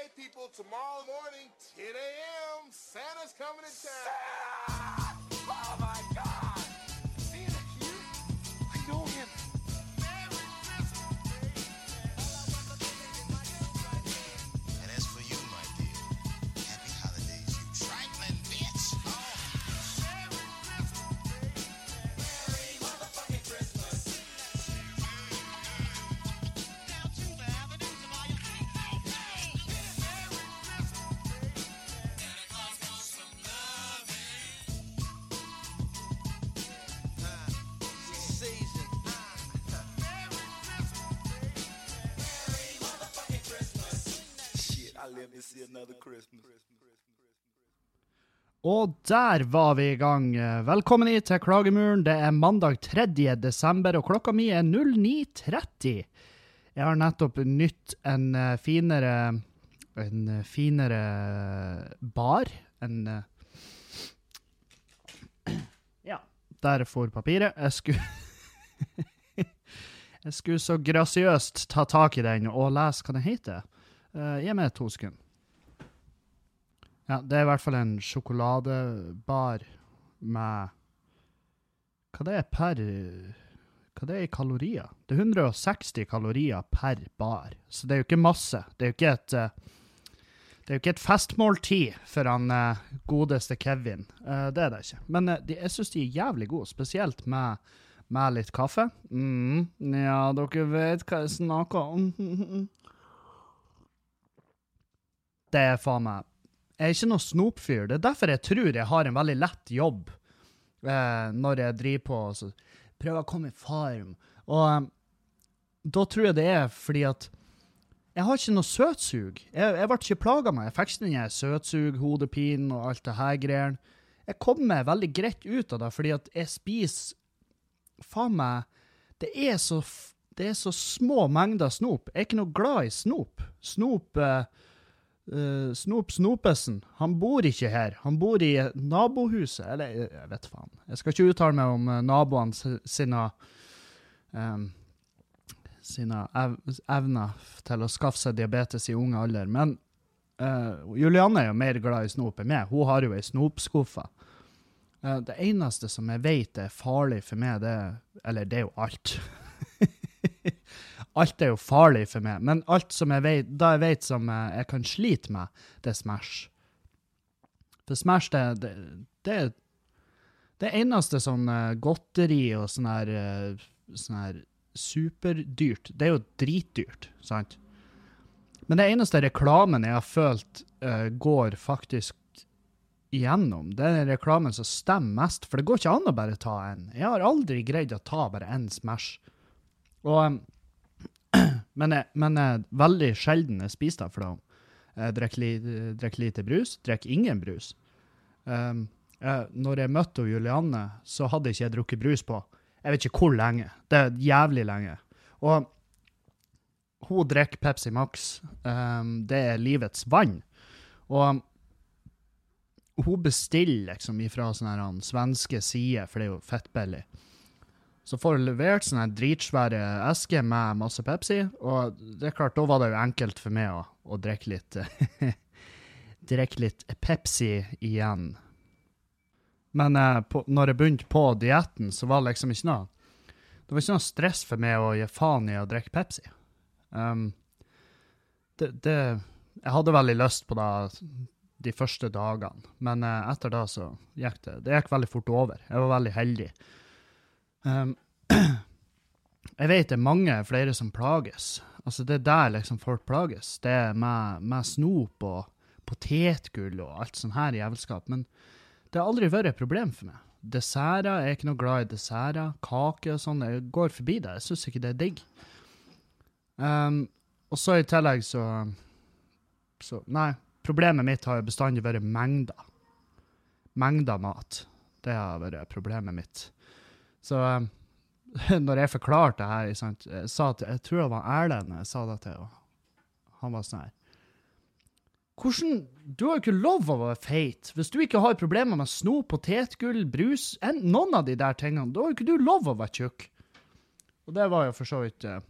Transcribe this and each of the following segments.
Okay, people, tomorrow morning, 10 a.m., Santa's coming to town. Oh Og der var vi i gang. Velkommen hit til Klagemuren. Det er mandag 3. desember, og klokka mi er 09.30. Jeg har nettopp nytt en eh, finere En eh, finere bar. En eh, Ja, der for papiret. Jeg skulle Jeg skulle så grasiøst ta tak i den og lese hva den heter. Gi meg to sekunder. Ja, det er i hvert fall en sjokoladebar med Hva det er per Hva det er i kalorier? Det er 160 kalorier per bar, så det er jo ikke masse. Det er jo ikke et eh, det er jo ikke et festmåltid for han eh, godeste Kevin. Eh, det er det ikke. Men de, jeg syns de er jævlig gode, spesielt med, med litt kaffe. Mm, ja, dere vet hva jeg snakker om. Det er faen meg Jeg er ikke noe snopfyr. Det er derfor jeg tror jeg har en veldig lett jobb eh, når jeg driver på og prøver å komme i form. Og eh, da tror jeg det er fordi at jeg har ikke noe søtsug. Jeg, jeg ble ikke plaga med Jeg fikk ikke den søtsug, hodepinen og alt det her greiene. Jeg kom meg veldig greit ut av det, fordi at jeg spiser Faen meg Det er så det er så små mengder snop. Jeg er ikke noe glad i snop. Snop eh, eh, Snop Snopesen. Han bor ikke her. Han bor i nabohuset. Eller, jeg jeg vet faen. Jeg skal ikke uttale meg om eh, naboene sine um, sine ev evner til å skaffe seg diabetes i ung alder. Men uh, Julianne er jo mer glad i snop enn meg. Hun har jo ei snopskuffe. Uh, det eneste som jeg vet er farlig for meg, det er Eller det er jo alt. alt er jo farlig for meg, men alt som jeg vet, da jeg vet som jeg kan slite med, det er Smash. For Smash, det, det, det er det eneste sånn eh, godteri og sånn her, eh, sånn her superdyrt, det er jo dritdyrt, sant? Men det eneste reklamen jeg har følt uh, går faktisk igjennom, det er den reklamen som stemmer mest, for det går ikke an å bare ta en. Jeg har aldri greid å ta bare en Smash. Og, eh, men, jeg, men veldig sjelden jeg spiser det, for da jeg drikker, li, lite brus, drikker ingen brus. Um, eh, når jeg møtte Julianne, så hadde ikke jeg drukket brus på jeg vet ikke hvor lenge. Det er jævlig lenge. Og hun drikker Pepsi Max. Um, det er livets vann. Og hun bestiller liksom ifra sånne her, svenske sider, for det er jo fettbillig. Så får du levert sånne dritsvære esker med masse Pepsi, og det er klart, da var det jo enkelt for meg å, å drikke litt drikke litt Pepsi igjen. Men eh, på, når jeg begynte på dietten, så var det liksom ikke noe Det var ikke noe stress for meg å gi faen i å drikke Pepsi. Um, det, det Jeg hadde veldig lyst på det de første dagene, men eh, etter det så gikk det Det gikk veldig fort over. Jeg var veldig heldig. Um, jeg vet det er mange flere som plages. Altså, det er der liksom folk plages. Det er med, med snop og potetgull og alt sånn her jævelskap. Men det har aldri vært et problem for meg. Desserter, jeg er ikke noe glad i desserter. Kake og sånn, jeg går forbi det. Jeg syns ikke det er digg. Um, og så i tillegg så, så Nei, problemet mitt har jo bestandig vært mengder. Mengder mat. Det har vært problemet mitt. Så um, når jeg forklarte det her, sant, jeg, sa til, jeg tror det var Erlend jeg sa det til, og han var sånn her hvordan, Du har jo ikke lov å være feit. Hvis du ikke har problemer med snop, potetgull, brus, en, noen av de der tingene, da har jo ikke du lov å være tjukk. Og det var jo for så vidt eh,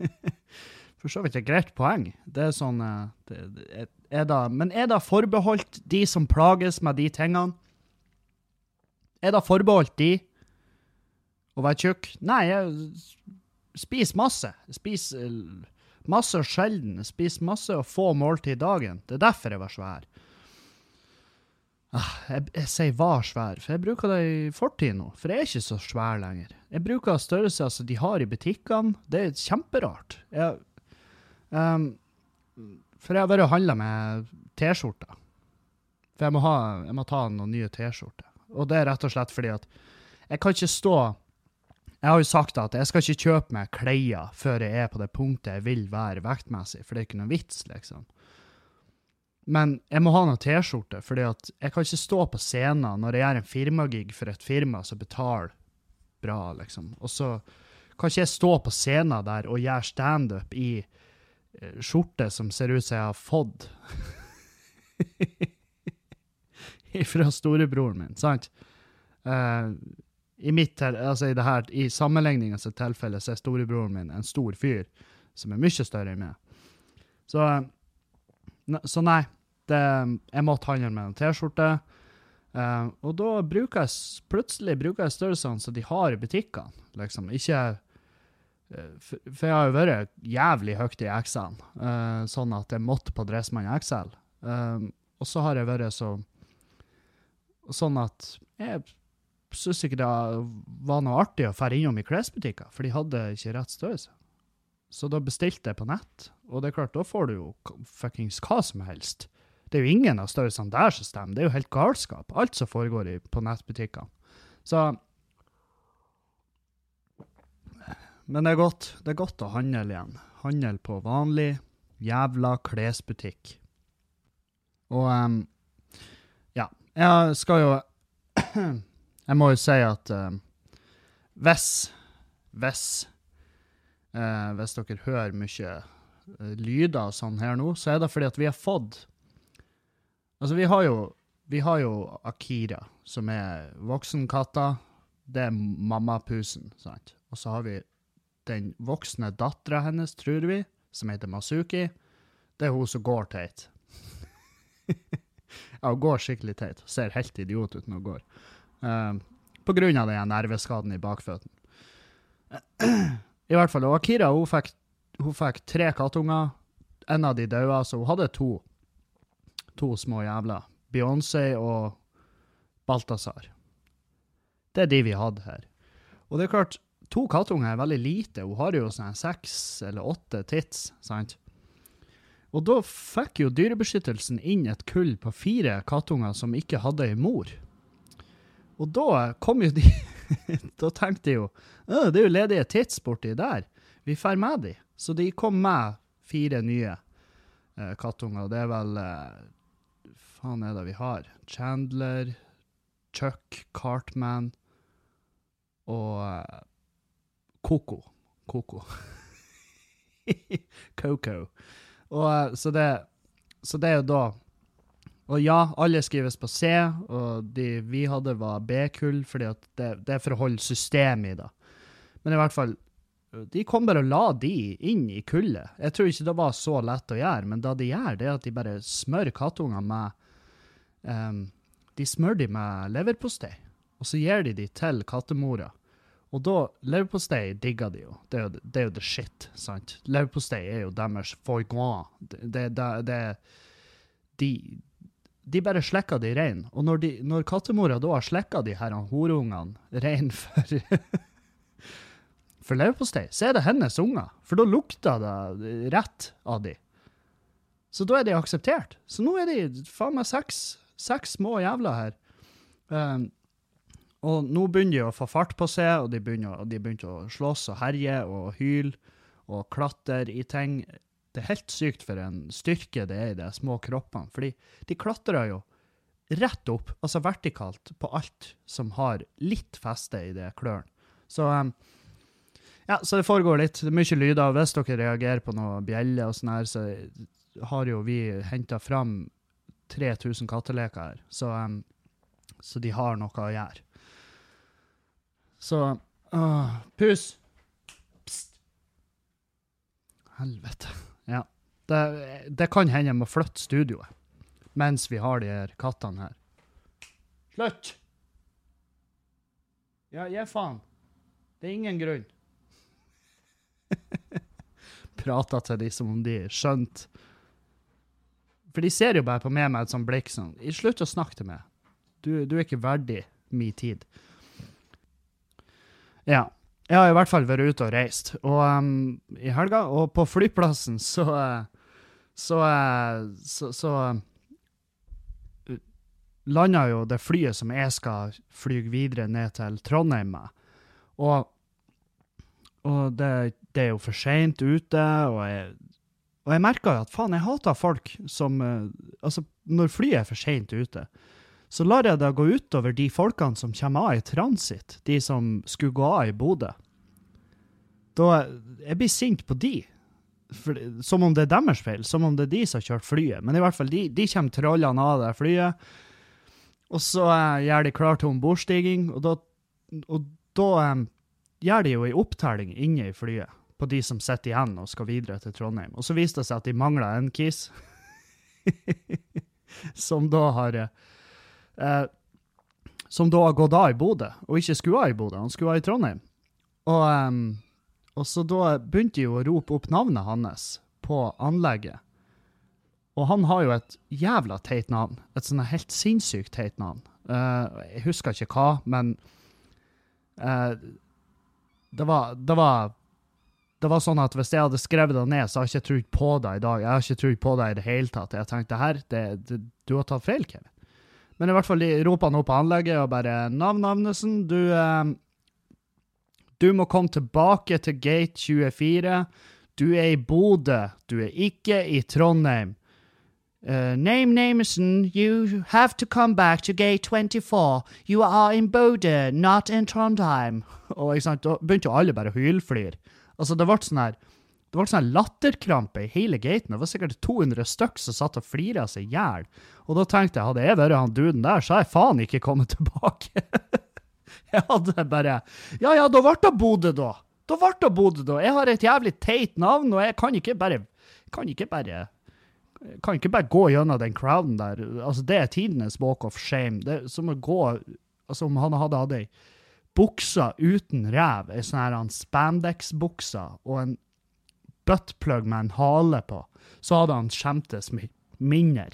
for så vidt et greit poeng. Det er sånn eh, det, det, er da, Men er det forbeholdt de som plages med de tingene? Er det forbeholdt de å være tjukk? Nei, jeg spiser masse. Spiser masse og sjelden. Jeg spiser masse og få måltid dagen. Det er derfor jeg var svær. Ah, jeg, jeg sier var svær, for jeg bruker det i fortid nå. For jeg er ikke så svær lenger. Jeg bruker størrelser som de har i butikkene. Det er kjemperart. Jeg, um, for jeg har vært og handla med T-skjorter. For jeg må, ha, jeg må ta noen nye T-skjorter. Og det er rett og slett fordi at jeg kan ikke stå Jeg har jo sagt at jeg skal ikke kjøpe meg klær før jeg er på det punktet jeg vil være vektmessig, for det er ikke noe vits, liksom. Men jeg må ha noen T-skjorte, fordi at jeg kan ikke stå på scenen når jeg gjør en firmagig for et firma som betaler bra, liksom. Og så kan ikke jeg stå på scenen der og gjøre standup i eh, skjorte som ser ut som jeg har fått fra storebroren min, sant? Uh, I mitt, altså i her, i sammenligningens tilfelle så er storebroren min en stor fyr som er mye større enn meg. Så, så nei, det, jeg måtte handle med en t-skjorte. Uh, og da bruker jeg plutselig bruker jeg størrelsene som de har i butikkene. Liksom. Ikke eh, for, for jeg har jo vært jævlig høyt i XL, sånn at jeg måtte på Dressmann XL. Eh, og så har jeg vært så Sånn at jeg syns ikke det var noe artig å dra innom i klesbutikker, for de hadde ikke rett størrelse. Så da bestilte jeg på nett, og det er klart, da får du jo fuckings hva som helst. Det er jo ingen av størrelsene der som stemmer. Det er jo helt galskap, alt som foregår i, på nettbutikkene. Så Men det er godt. Det er godt å handle igjen. Handle på vanlig jævla klesbutikk. Og ja, jeg skal jo Jeg må jo si at uh, hvis Hvis uh, Hvis dere hører mye eh, lyder og sånn her nå, så er det fordi at vi har fått Altså, vi har jo, vi har jo Akira, som er voksenkatta. Det er mammapusen, sant? Og så har vi den voksne dattera hennes, tror vi, som heter Masuki. Det er hun som går teit. hun går skikkelig teit. Ser helt idiot ut når hun går. Eh, på grunn av den nerveskaden i bakføtten. I hvert fall. Og Akira hun fikk, hun fikk tre kattunger. En av de døde, så hun hadde to. To små jævler. Beyoncé og Balthazar. Det er de vi hadde her. Og det er klart, to kattunger er veldig lite. Hun har jo sånn seks eller åtte tits, sant? Og da fikk jo Dyrebeskyttelsen inn et kull på fire kattunger som ikke hadde ei mor. Og da kom jo de Da tenkte de jo det er jo ledige tits borti der. Vi drar med de. Så de kom med fire nye eh, kattunger. Det er vel eh, Faen er det vi har? Chandler, Chuck, Cartman og eh, Coco. Coco. Coco. Og eh, så det, så det er jo da Og ja, alle skrives på C, og de vi hadde var B-kull, fordi det, det er for å holde systemet i det. Men i hvert fall, de kom bare og la de inn i kullet. Jeg tror ikke det var så lett å gjøre, men det de gjør, det er at de bare smører kattunger med um, De smører de med leverpostei, og så gir de de til kattemora. Og da, leverpostei digger de jo. Det er jo, det er jo the shit, sant? Leverpostei er jo deres foie gras. Det, det, det, de, de bare slikker de rein. Og når, de, når kattemora da har slikka de her horungene rein for for leverpostei, så er det hennes unger. For da lukter det rett av de. Så da er de akseptert. Så nå er de faen meg seks, seks små jævler her. Um, og nå begynner de å få fart på seg, og de begynner å slåss og herje og hyle og klatre i ting. Det er helt sykt for en styrke det er i de små kroppene, fordi de klatrer jo rett opp, altså vertikalt, på alt som har litt feste i det klørne. Så um, ja, så det foregår litt. Det er mye lyder. Hvis dere reagerer på noe bjelle og sånn her, så har jo vi henta fram 3000 katteleker her. Så, um, så de har noe å gjøre. Så åh, Pus! Pst! Helvete. Ja. Det, det kan hende jeg må flytte studioet mens vi har de her kattene her. Slutt! Ja, gi faen. Det er ingen grunn. Prata til de som om de skjønte. For de ser jo bare på meg med et sånt blikk sånn Slutt å snakke til meg. Du, du er ikke verdig min tid. Ja. Jeg har i hvert fall vært ute og reist og, um, i helga, og på flyplassen så eh, Så, eh, så, så uh, landa jo det flyet som jeg skal fly videre ned til Trondheim med. Og, og det, det er jo for seint ute, og jeg, og jeg merka jo at faen, jeg hater folk som eh, Altså, når flyet er for seint ute, så lar jeg det gå utover de folkene som kommer av i transit, de som skulle gå av i Bodø. Da Jeg blir sint på de. For, som om det er deres feil, som om det er de som har kjørt flyet. Men i hvert fall, de, de kommer trollene av det flyet, og så eh, gjør de klar til ombordstiging, og da, og da eh, gjør de jo ei opptelling inne i flyet på de som sitter igjen og skal videre til Trondheim. Og så viste det seg at de mangla en kis, som da har eh, Som da har gått av i Bodø, og ikke skulle av i Bodø, han skulle av i Trondheim. Og, em, og så da begynte de jo å rope opp navnet hans på anlegget. Og han har jo et jævla teit navn. Et sånn helt sinnssykt teit navn. Uh, jeg husker ikke hva, men uh, det var, det var det var sånn at hvis jeg hadde skrevet det ned, så har jeg ikke trodd på det i dag. Jeg har ikke trodd på det i det hele tatt. Jeg tenkte her, det, det, du har tatt feil, Kevin. Men i hvert fall de roper han opp på anlegget og bare Navn Navnesen, du eh, Du må komme tilbake til gate 24. Du er i Bodø. Du er ikke i Trondheim. Uh, name Namesen, you have to come back to gate 24. You are in Bodø, not in Trondheim. Og ikke sant, da begynte jo alle bare å hylflire. Altså, det ble sånn her det var sånn latterkrampe i hele gaten. Det var sikkert 200 stykk som satt og flira seg i hjel. Og da tenkte jeg, hadde jeg vært han duden der, så hadde jeg faen ikke kommet tilbake. jeg hadde bare Ja ja, da ble det Bodø, da. Da ble det Bodø, da. Jeg har et jævlig teit navn, og jeg kan ikke bare Kan ikke bare kan ikke bare gå gjennom den crowden der. Altså, det er tidenes walk of shame. Det er som å gå Altså, om han hadde hatt ei bukse uten rev, ei sånn her spandex-bukse og en buttplug med en hale på, så hadde han skjemtes mi- mindre.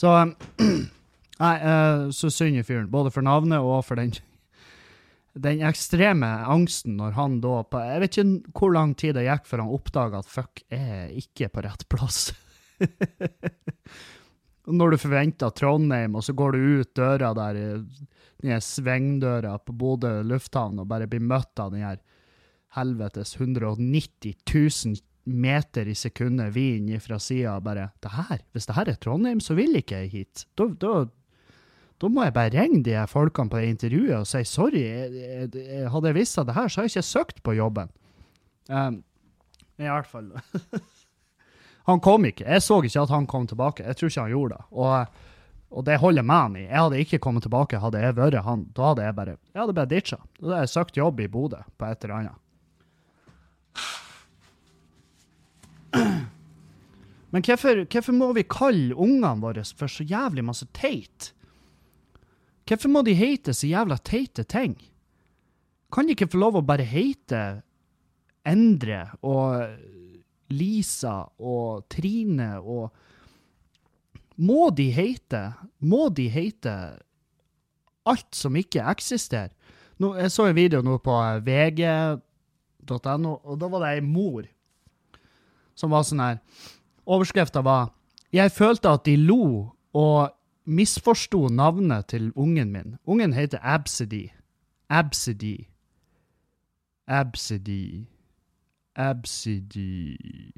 Så Nei, eh, så synd i fyren. Både for navnet og for den den ekstreme angsten når han da på, Jeg vet ikke hvor lang tid det gikk før han oppdaga at fuck, er ikke på rett plass. Når du forventer Trondheim, og så går du ut døra der, i- den svingdøra på Bodø lufthavn, og bare blir møtt av den her helvetes 190 000 meter i sekundet vind fra sida, bare det her, Hvis det her er Trondheim, så vil ikke jeg hit. Da, da, da må jeg bare ringe de folkene på det intervjuet og si sorry, jeg, jeg, jeg, hadde jeg visst det her, så har jeg ikke søkt på jobben. Um, I hvert fall. han kom ikke. Jeg så ikke at han kom tilbake. Jeg tror ikke han gjorde det. Og, og det holder med han i. Jeg hadde ikke kommet tilbake hadde jeg vært han. Da hadde jeg bare jeg hadde bare ditcha. Da hadde jeg søkt jobb i Bodø på et eller annet. Men hvorfor, hvorfor må vi kalle ungene våre for så jævlig masse teit? Hvorfor må de hete så jævla teite ting? Kan de ikke få lov å bare hete Endre og Lisa og Trine og Må de hete Må de hete alt som ikke eksisterer? Jeg så en video nå på eh, vg.no, og da var det ei mor som var sånn her Overskrifta var 'Jeg følte at de lo og misforsto navnet til ungen min'. Ungen heter Absidy. Absidy. Absidy. Absidy.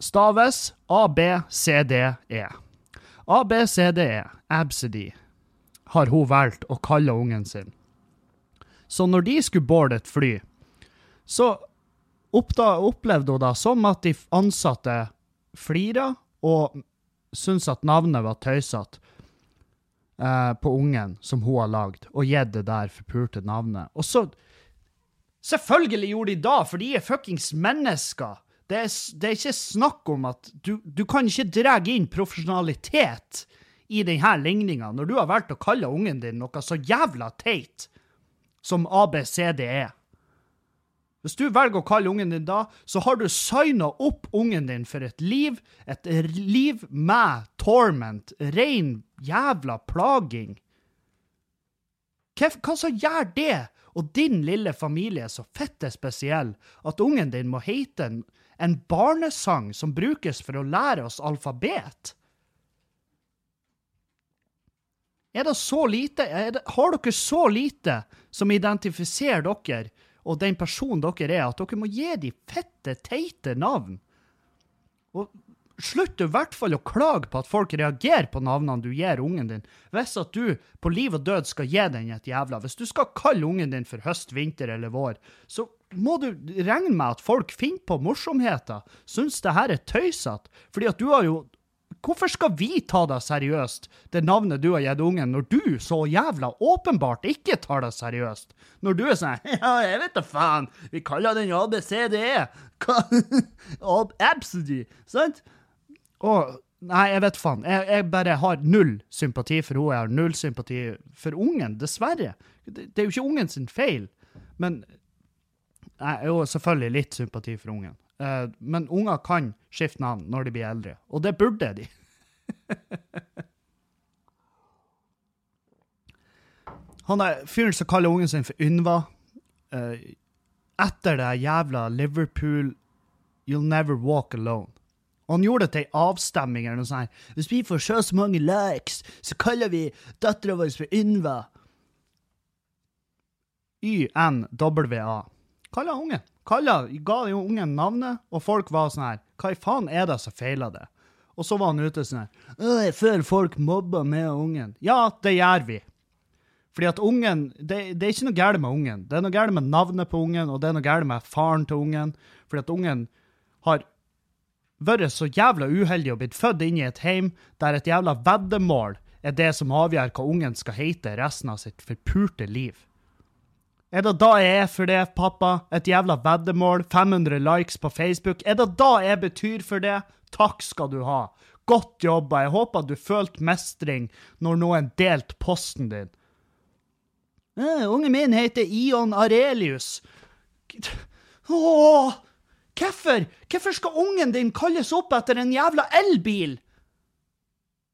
Staves A-B-C-D-E. A-B-C-D-E. Absidy. Har hun valgt å kalle ungen sin. Så når de skulle boarde et fly, så oppda, opplevde hun da som at de ansatte flira og syntes at navnet var tøysete eh, på ungen som hun har lagd, og gitt det der forpulte navnet. Og så Selvfølgelig gjorde de da, for de er fuckings mennesker. Det er, det er ikke snakk om at du, du kan ikke dra inn profesjonalitet i denne ligninga når du har valgt å kalle ungen din noe så jævla teit som ABCD er. Hvis du velger å kalle ungen din da, så har du signa opp ungen din for et liv, et liv med torment, rein jævla plaging. Hva, hva som gjør det og din lille familie så fitte spesiell at ungen din må hete en, en barnesang som brukes for å lære oss alfabet? Er det så lite, det, har dere så lite som identifiserer dere og den personen dere er, at dere må gi de fette, teite navn? Og slutt i hvert fall å klage på at folk reagerer på navnene du gir ungen din, hvis at du på liv og død skal gi den et jævla. Hvis du skal kalle ungen din for høst, vinter eller vår, så må du regne med at folk finner på morsomheter, syns det her er tøysete, fordi at du har jo Hvorfor skal vi ta deg seriøst, det navnet du har gitt ungen, når du så jævla åpenbart ikke tar deg seriøst? Når du er sånn Ja, jeg vet da faen, vi kaller den ABCDE. Hva- Ab- sant? Og Nei, jeg vet faen. Jeg, jeg bare har null sympati for henne. Jeg har null sympati for ungen, dessverre. Det, det er jo ikke ungen sin feil. Men jeg har jo, selvfølgelig litt sympati for ungen. Eh, men unger kan skifte navn når de blir eldre, og det burde de. Han er fyren som kaller ungen sin for Ynva, eh, etter det jævla Liverpool You'll never walk alone. Og han gjorde det til ei avstemning eller noe sånt. Hvis vi får så mange likes, så kaller vi dattera vår for Ynva. Y-N-W-A. Kalla ungen. Kalla, ga jo ungen navnet, og folk var sånn her Hva i faen er det som feiler det? Og så var han ute sånn her «Å, Jeg føler folk mobber med ungen. Ja, det gjør vi. Fordi at ungen det, det er ikke noe galt med ungen. Det er noe galt med navnet på ungen, og det er noe galt med faren til ungen. Fordi at ungen har vært så jævla uheldig og blitt født inn i et heim der et jævla veddemål er det som avgjør hva ungen skal hete resten av sitt forpurte liv. Er det da jeg er for det, pappa? Et jævla veddemål? 500 likes på Facebook? Er det da jeg betyr for det? Takk skal du ha. Godt jobba. Jeg håper du følte mestring når noen delte posten din. Uh, ungen min heter Ion Arelius. Hvorfor? Hvorfor skal ungen din kalles opp etter en jævla elbil?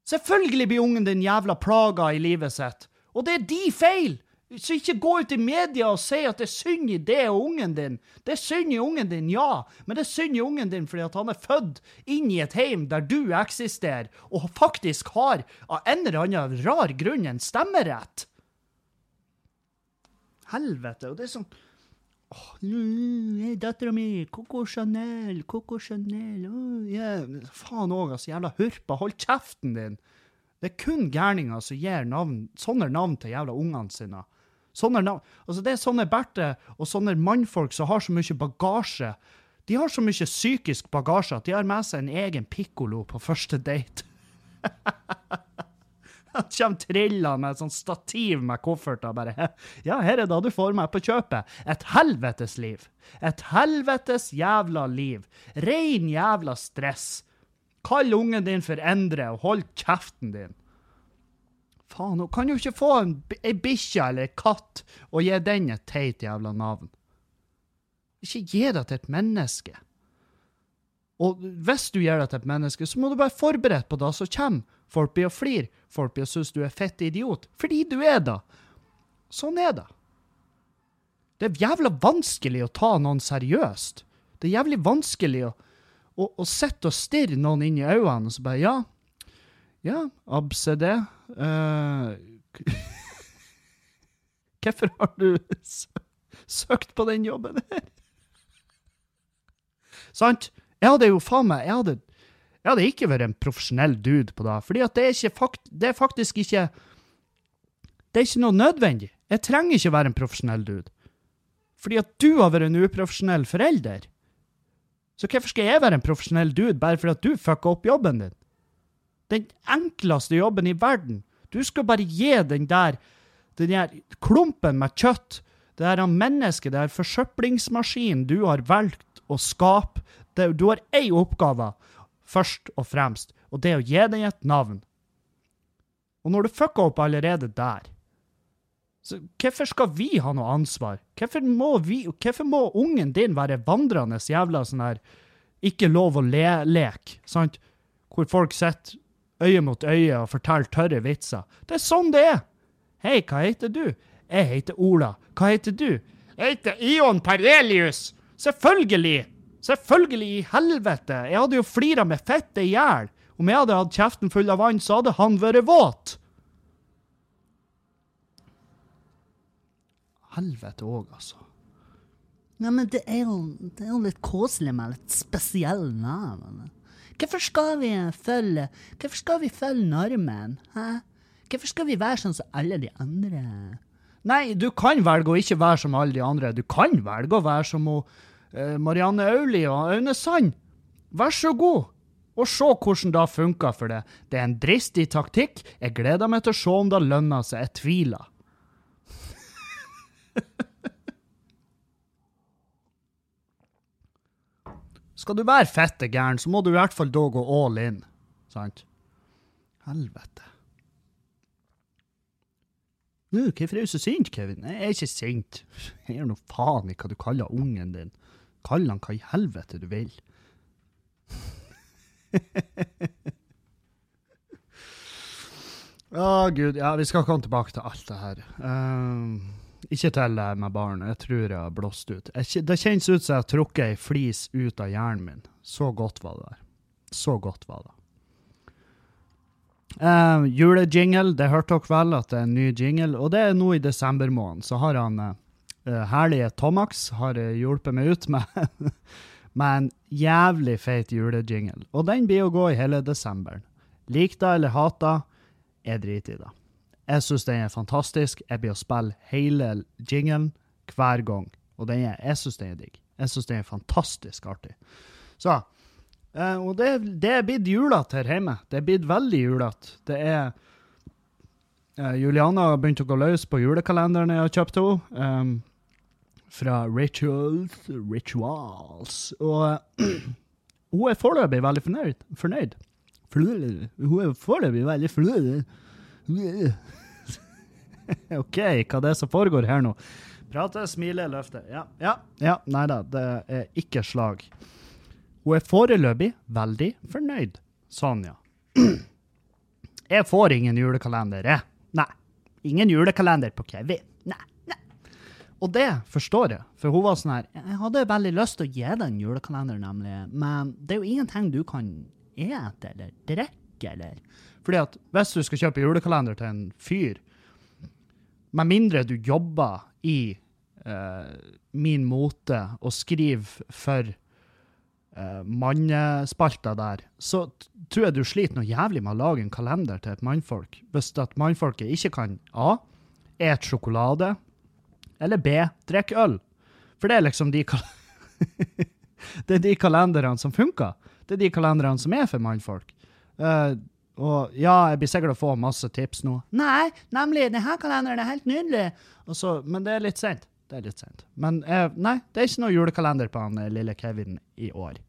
Selvfølgelig blir ungen din jævla plaga i livet sitt. Og det er de feil! Så ikke gå ut i media og si at det er synd i det og ungen din. Det er synd i ungen din, ja, men det er synd i ungen din fordi at han er født inn i et heim der du eksisterer, og faktisk har av en eller annen rar grunn en stemmerett. Helvete, og det er sånn oh, Dattera mi, Coco Chanel, Coco Chanel oh, yeah. Faen òg, altså. Jævla hurpa. Hold kjeften din. Det er kun gærninger som gir navn, sånne navn til jævla ungene sine. Sånne altså Det er sånne Berthe og sånne mannfolk som har så mye bagasje. De har så mye psykisk bagasje at de har med seg en egen pikkolo på første date. Han kommer trillende med et sånt stativ med kofferter og bare Ja, her er det du får meg på kjøpet. Et helvetes liv. Et helvetes jævla liv. Rein jævla stress. Kall ungen din for Endre, og hold kjeften din. Faen, hun kan jo ikke få en, ei bikkje eller en katt og gi den et teit jævla navn. Ikke gi det til et menneske. Og hvis du gjør det til et menneske, så må du være forberedt på det som kommer. Folk blir å flire. Folk blir å synes du er fett idiot. Fordi du er det. Sånn er det. Det er jævla vanskelig å ta noen seriøst. Det er jævlig vanskelig å, å, å sitte og stirre noen inn i øynene og så bare Ja, ja, ABCD. Uh, Hvorfor har du søkt på den jobben her? Sant? Jeg hadde jo faen meg Jeg hadde, jeg hadde ikke vært en profesjonell dude på det, fordi at det er, ikke det er faktisk ikke Det er ikke noe nødvendig. Jeg trenger ikke være en profesjonell dude. Fordi at du har vært en uprofesjonell forelder. Så hvorfor skal jeg være en profesjonell dude bare fordi at du fucka opp jobben din? Den enkleste jobben i verden. Du skal bare gi den der den der klumpen med kjøtt, Det der mennesket, det der forsøplingsmaskinen du har valgt å skape, det, du har én oppgave, først og fremst, og det er å gi den et navn. Og når du fucker opp allerede der, så hvorfor skal vi ha noe ansvar? Hvorfor må, vi, hvorfor må ungen din være vandrende jævla sånn her ikke lov å le-lek, sant? Hvor folk sitter øye mot øye og fortelle tørre vitser. Det er sånn det er. Hei, hva heter du? Jeg heter Ola. Hva heter du? Jeg heter Ion Parelius. Selvfølgelig! Selvfølgelig i helvete! Jeg hadde jo flira med fettet i hjel. Om jeg hadde hatt kjeften full av vann, så hadde han vært våt. Helvete òg, altså. Ja, men det er jo, det er jo litt koselig med litt spesielle navn. Hvorfor skal vi følge Hvorfor skal vi følge normen? Hæ? Hvorfor skal vi være sånn som alle de andre? Nei, du kan velge å ikke være som alle de andre. Du kan velge å være som hun, eh, Marianne Aulie og Aune Sand. Vær så god. Og se hvordan det funker for deg. Det er en dristig taktikk. Jeg gleder meg til å se om det lønner seg. Jeg tviler. Skal du være fette gæren, så må du i hvert fall da gå all in. Sant? Helvete. Nå, hvorfor er du så sint, Kevin? Jeg er ikke sint. Jeg gir nå faen i hva du kaller ungen din. Kall han hva i helvete du vil. Å, gud. Ja, vi skal komme tilbake til alt det her. Ehm, ikke til det med barn. Jeg tror jeg har blåst ut. Jeg, det kjennes ut som jeg har trukket ei flis ut av hjernen min. Så godt var det der. Så godt var det. Uh, julejingle, det hørte dere vel at det er en ny jingle, og det er nå i desember måned. Så har han eh, eh, herlige Tomax har eh, hjulpet meg ut med, med en jævlig feit julejingle. Og den blir å gå i hele desember. Lik det eller hat det, jeg driter i det. Jeg syns den er fantastisk. Jeg blir å spille hele jinglen hver gang. Og den er, jeg syns den er digg. Jeg syns den er fantastisk artig. Så eh, Og det, det er blitt julete her hjemme. Det er blitt veldig julete. Det er eh, Juliana har begynt å gå løs på julekalenderen jeg har kjøpt henne. Um, fra Rituals. Rituals. Og hun er foreløpig veldig. Fornøyd. Fornøyd. Hun er foreløpig veldig fornøyd. OK, hva det er som foregår her nå? Prate, smile, løfte. Ja, ja, ja. Nei da, det er ikke slag. Hun er foreløpig veldig fornøyd. Sonja. Jeg får ingen julekalender, jeg. Nei. Ingen julekalender på Kevin. Nei, nei. Og det forstår jeg, for hun var sånn her Jeg hadde veldig lyst til å gi deg en julekalender, nemlig, men det er jo ingenting du kan ete eller drikke eller Fordi at hvis du skal kjøpe julekalender til en fyr, med mindre du jobber i uh, min mote og skriver for uh, mannespalta der, så tror jeg du sliter noe jævlig med å lage en kalender til et mannfolk. Hvis at mannfolket ikke kan A. Et sjokolade. Eller B. Drikke øl. For det er liksom de Det er de kalenderne som funker. Det er de kalenderne som er for mannfolk. Eh, og ja, jeg blir sikkert å få masse tips nå. Nei, nemlig, denne kalenderen er helt nydelig. Så, men det er litt sent. Det er litt sent. Men uh, nei, det er ikke noe julekalender på han eh, lille Kevin i år.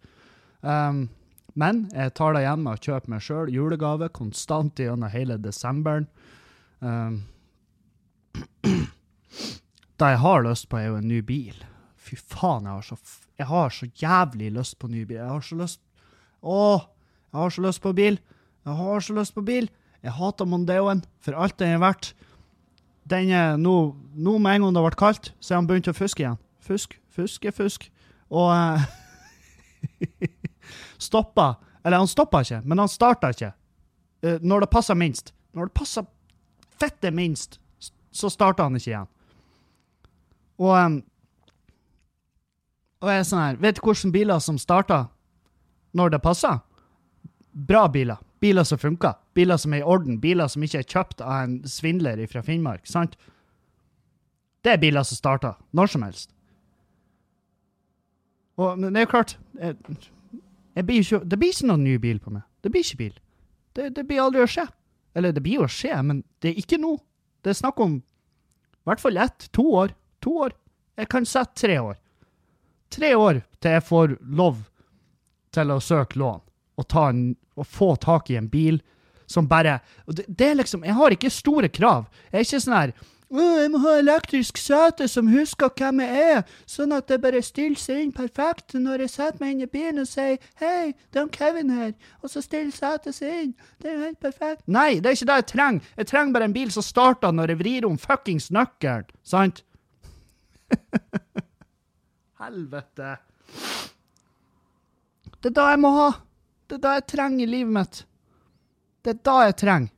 Um, men jeg tar det igjen med å kjøpe meg sjøl julegave konstant gjennom hele desemberen. Um, det jeg har lyst på, er jo en ny bil. Fy faen, jeg har så, jeg har så jævlig lyst på ny bil. Jeg har så lyst Åh, jeg har så lyst på bil. Jeg har så lyst på bil. Jeg hater Mondeoen for alt den er verdt. Den er nå, nå med en gang det ble kaldt, så er han begynt å fuske igjen. Fusk, fuske, fusk. Og eh, stoppa. Eller han stoppa ikke, men han starta ikke. Eh, når det passer minst. Når det passer fette minst, så starta han ikke igjen. Og, em, og jeg er sånn her Vet du hvilke biler som starter når det passer? Bra biler. Biler som funker. Biler som er i orden. Biler som ikke er kjøpt av en svindler fra Finnmark. sant? Det er biler som starter når som helst. Og men det er jo klart jeg, jeg blir ikke, Det blir ikke noen ny bil på meg. Det blir ikke bil. Det, det blir aldri å skje. Eller det blir jo å skje, men det er ikke nå. Det er snakk om i hvert fall ett, to år. To år. Jeg kan sette tre år. Tre år til jeg får lov til å søke lån ta en, å få tak i en bil som bare det, det er liksom Jeg har ikke store krav. Jeg er ikke sånn her jeg må ha elektrisk sete som husker hvem jeg er, sånn at det bare stiller seg inn perfekt når jeg setter meg inn i bilen og sier 'Hei, det er Kevin her', og så stiller setet seg inn. Det er jo helt perfekt. Nei, det er ikke det jeg trenger. Jeg trenger bare en bil som starter når jeg vrir om fuckings nøkkelen, sant? Helvete. Det er da jeg må ha. Det er da jeg trenger i livet mitt. Det er da jeg trenger.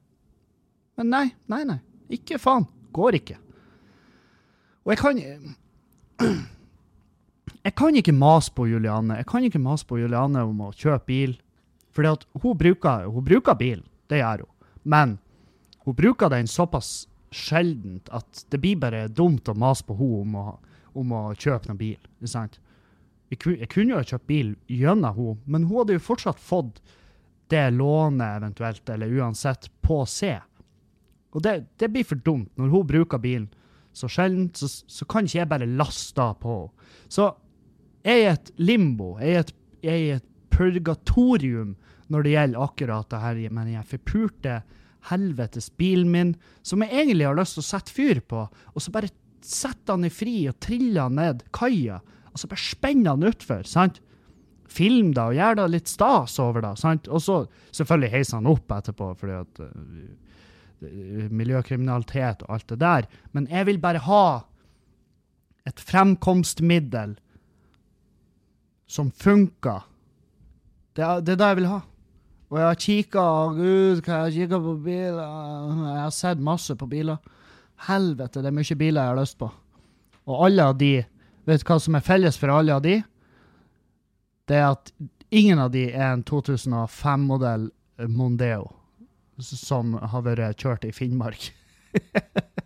Men nei, nei, nei. Ikke faen. Går ikke. Og jeg kan Jeg kan ikke mase på Juliane. Jeg kan ikke mase på Juliane om å kjøpe bil. Fordi at hun bruker, bruker bil. Det gjør hun. Men hun bruker den såpass sjeldent at det blir bare dumt å mase på henne om om å kjøpe noen bil. Ikke sant? Jeg, ku- jeg kunne jo ha kjøpt bil gjennom henne, men hun hadde jo fortsatt fått det lånet eventuelt, eller uansett, på C. Og det, det blir for dumt. Når hun bruker bilen så sjelden, så, så kan ikke jeg bare laste på henne. Så jeg er i et limbo. Jeg er i et, jeg et purgatorium når det gjelder akkurat det her med den forpurte helvetes bilen min, som jeg egentlig har lyst til å sette fyr på, og så bare sette han i fri og trille han ned kaia, og så bare spenner han utfor, sant? Film da, og gjør da litt stas over det, sant? Og så selvfølgelig heiser han opp etterpå, fordi at øh, miljøkriminalitet og alt det der. Men jeg vil bare ha et fremkomstmiddel som funker. Det er, det er det jeg vil ha. Og jeg har kikka, gud, hva jeg har kikka på biler Jeg har sett masse på biler. Helvete, det er mye biler jeg har lyst på. Og alle av de Vet du hva som er felles for alle av de? Det er at ingen av de er en 2005-modell Mondeo som har vært kjørt i Finnmark.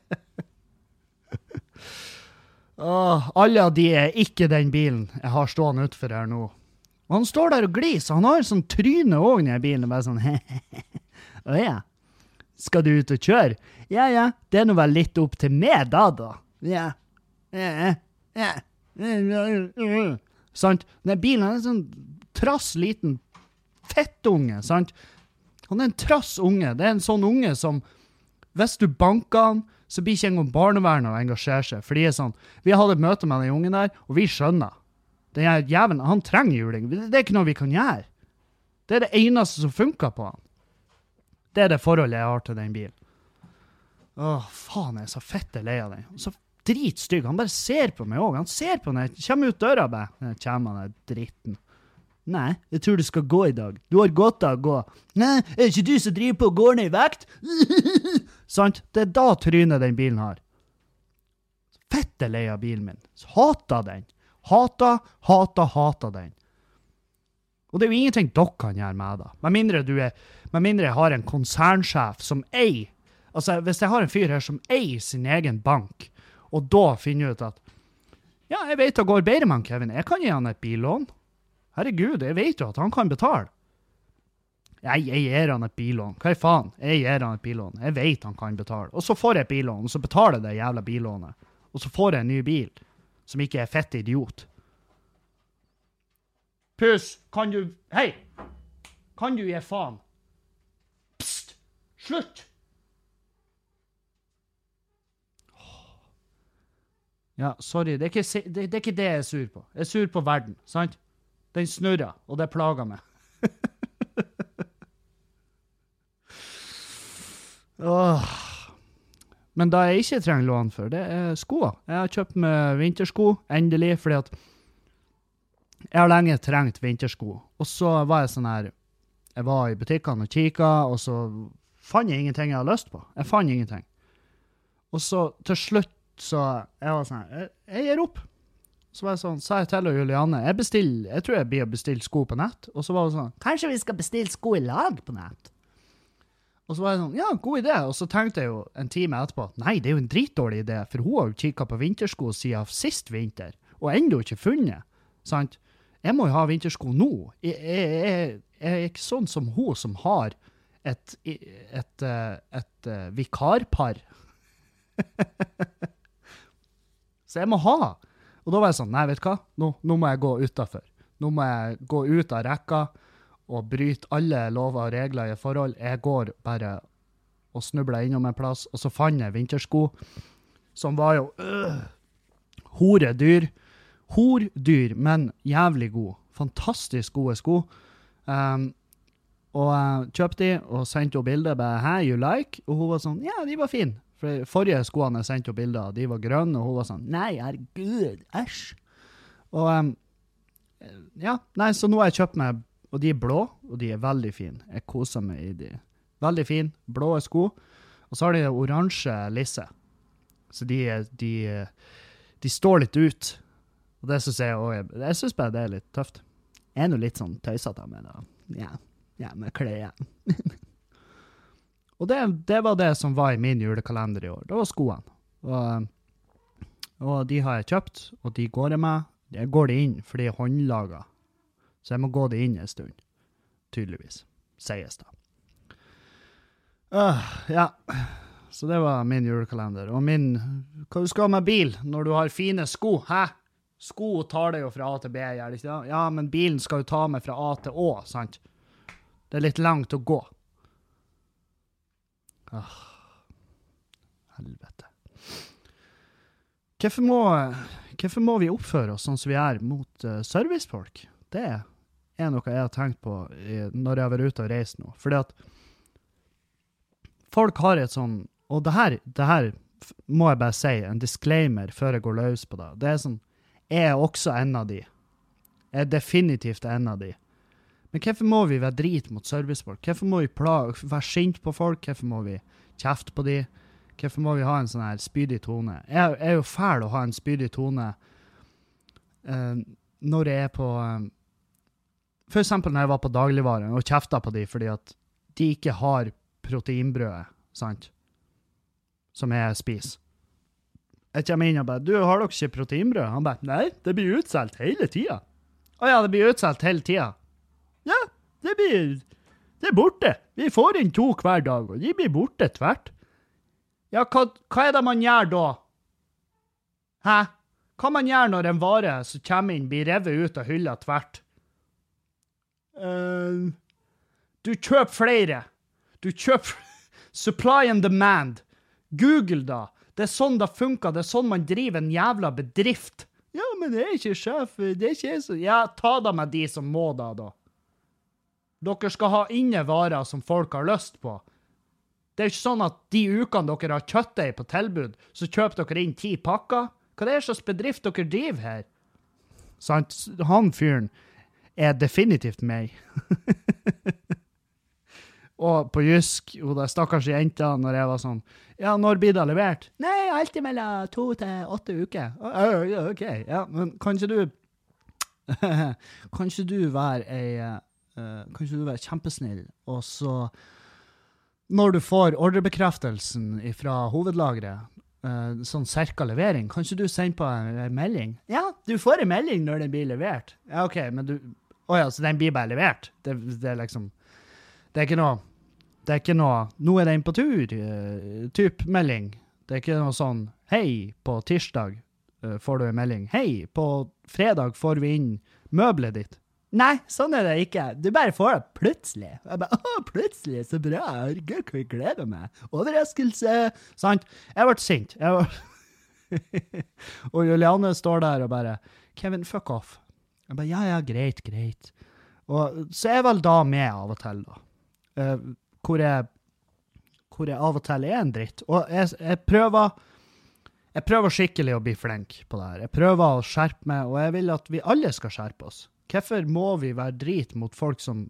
Åh, alle av de er ikke den bilen jeg har stående utfor her nå. Og han står der og gliser. Han har sånn tryne òg i bilen. Bare sånn Å ja. Skal du ut og kjøre? Ja ja, det er nå vel litt opp til meg da, da. Ja. Ja. ja. Sant? Den bilen er en sånn trass liten fettunge, sant? Han er en trass unge. Det er en sånn unge som Hvis du banker han, så blir ikke engang barnevernet å engasjere seg. For de er sånn Vi hadde et møte med den ungen der, og vi skjønner. Den jævelen, han trenger juling. Det er ikke noe vi kan gjøre. Det er det eneste som funker på han. Det er det forholdet jeg har til den bilen. Åh, faen, jeg er så fette lei av den. Så dritstygg. Han bare ser på meg òg. Han ser på meg. Kommer ut døra, bare. Kommer han der dritten. Nei, jeg tror du skal gå i dag. Du har godt av å gå. Nei, er det ikke du som driver på og går ned i vekt? Sant? Det er da trynet den bilen har. Fette lei av bilen min. Hata den. Hata, hata, hata den. Og det er jo ingenting dere kan gjøre med det. Med mindre du er Med mindre jeg har en konsernsjef som eier Altså, hvis jeg har en fyr her som eier sin egen bank, og da finner ut at Ja, jeg vet det går bedre med Kevin. Jeg kan gi han et billån. Herregud, jeg vet jo at han kan betale. Jeg, jeg gir han et billån. Hva i faen? Jeg gir han et billån. Jeg vet han kan betale. Og så får jeg et billån, og så betaler jeg det jævla billånet. Og så får jeg en ny bil, som ikke er fett idiot. Puss, kan du Hei! Kan du gi faen? Pst! Slutt! Ja, sorry. Det er, ikke, det, det er ikke det jeg er sur på. Jeg er sur på verden, sant? Den snurrer, og det plager meg. Åh. Men det jeg ikke trenger lån for, det er skoer. Jeg har kjøpt meg vintersko, endelig, fordi at jeg har lenge trengt vintersko. Og så var jeg sånn her Jeg var i butikkene og kikka, og så fant jeg ingenting jeg hadde lyst på. Jeg fant ingenting. Og så til slutt så Jeg var sånn Jeg, jeg gir opp. Så var jeg sånn, sa jeg til Julianne jeg, bestiller, jeg tror jeg blir å bestille sko på nett. Og så var hun sånn Kanskje vi skal bestille sko i lag på nett? Og så var jeg sånn, ja, god idé. Og så tenkte jeg jo en time etterpå nei, det er jo en dritdårlig idé, for hun har jo kikka på vintersko siden sist vinter, og ennå ikke funnet. Sant? Jeg må jo ha vintersko nå. Jeg, jeg, jeg, jeg er ikke sånn som hun som har et, et, et, eh, et eh, vikarpar. Så jeg må ha. Og da var jeg sånn, nei, vet du hva? Nå, nå må jeg gå utafor. Nå må jeg gå ut av rekka og bryte alle lover og regler i forhold. Jeg går bare og snubler innom en plass, og så fant jeg vintersko, som var jo øh, horedyr. Hordyr, men jævlig god. Fantastisk gode sko. Um, og jeg kjøpte de og sendte henne bilde. Hey, you like? Og hun var sånn Ja, de var fine. For forrige skoene jeg sendte henne bilder av, de var grønne, og hun var sånn Nei, herregud, æsj. Og um, ja, nei, så nå har jeg kjøpt meg Og de er blå, og de er veldig fine. Jeg koser meg i de. Veldig fine, blå sko. Og så har de oransje lisse. Så de, er- de, de står litt ut. Og det syns jeg òg Jeg syns bare det er litt tøft. Jeg er nå litt sånn tøysete med det. Ja, ja med klær. og det, det var det som var i min julekalender i år. Det var skoene. Og, og de har jeg kjøpt, og de går jeg med. Jeg går de inn, for de er håndlaga. Så jeg må gå det inn en stund. Tydeligvis. Sies det. Uh, ja. Så det var min julekalender. Og min Hva du skal med bil når du har fine sko? Hæ? Sko tar deg jo fra A til B, gjør det ikke det? Ja, men bilen skal jo ta meg fra A til Å, sant? Det er litt langt å gå. Ah, helvete. Hvorfor må, hvorfor må vi oppføre oss sånn som vi er mot uh, servicefolk? Det er noe jeg har tenkt på i, når jeg har vært ute og reist nå. Fordi at folk har et sånn Og det her, det her må jeg bare si, en disclaimer før jeg går løs på det. Det er sånn Jeg er også en av de. Jeg er definitivt en av de. Men hvorfor må vi være drit mot servicefolk? Hvorfor må vi være sint på folk? Hvorfor må vi kjefte på de? Hvorfor må vi ha en sånn her spydig tone? Jeg er jo fæl å ha en spydig tone uh, når jeg er på uh, For eksempel når jeg var på dagligvaren og kjefta på de fordi at de ikke har proteinbrødet, sant, som jeg spiser. Jeg kommer inn og bare 'Du, har dere ikke proteinbrød?' Han bare 'Nei, det blir utsolgt hele tida'. 'Å ja, det blir utsolgt hele tida'. Det blir Det er borte. Vi får inn to hver dag, og de blir borte tvert. Ja, hva, hva er det man gjør da? Hæ? Hva man gjør når en vare som kommer inn, blir revet ut av hylla tvert? Eh, du kjøper flere. Du kjøper supply and demand. Google, da. Det er sånn det funker. Det er sånn man driver en jævla bedrift. Ja, men det er ikke sjef. Det er ikke jeg som Ja, ta da med de som må da, da. Dere skal ha inne varer som folk har lyst på. Det er ikke sånn at de ukene dere har kjøttdeig på tilbud, så kjøper dere inn ti pakker. Hva er det slags bedrift dere driver her? Sant? Han fyren er definitivt meg. Og på jysk, hun der stakkars jenta, når jeg var sånn Ja, når blir det levert? Nei, alltid mellom to til åtte uker. «Å, å, ja, OK, ja, men kan ikke du Kan ikke du være ei eh, Kan ikke du være kjempesnill, og så Når du får ordrebekreftelsen fra hovedlageret, uh, sånn cirka levering, kan ikke du sende på en, melding? Ja, du får en melding når den blir levert. Ja, OK, men du Å ja, så den blir bare levert? Det, det er liksom Det er ikke noe det er ikke noe 'nå er den på tur'-type melding. Det er ikke noe sånn 'hei, på tirsdag uh, får du en melding'. 'Hei, på fredag får vi inn møbelet ditt'. Nei, sånn er det ikke. Du bare får det plutselig. Jeg bare 'Å, plutselig, så bra. Herregud, hva jeg gleder meg'. Overraskelse. Sant? Jeg ble sint. Jeg ble... og Juliane står der og bare 'Kevin, fuck off'. Jeg bare 'ja, ja, greit, greit'. Og så er jeg vel da med av og til, da. Uh, hvor jeg, hvor jeg av og til er en dritt. Og jeg, jeg prøver jeg prøver skikkelig å bli flink på det her. Jeg prøver å skjerpe meg, og jeg vil at vi alle skal skjerpe oss. Hvorfor må vi være drit mot folk som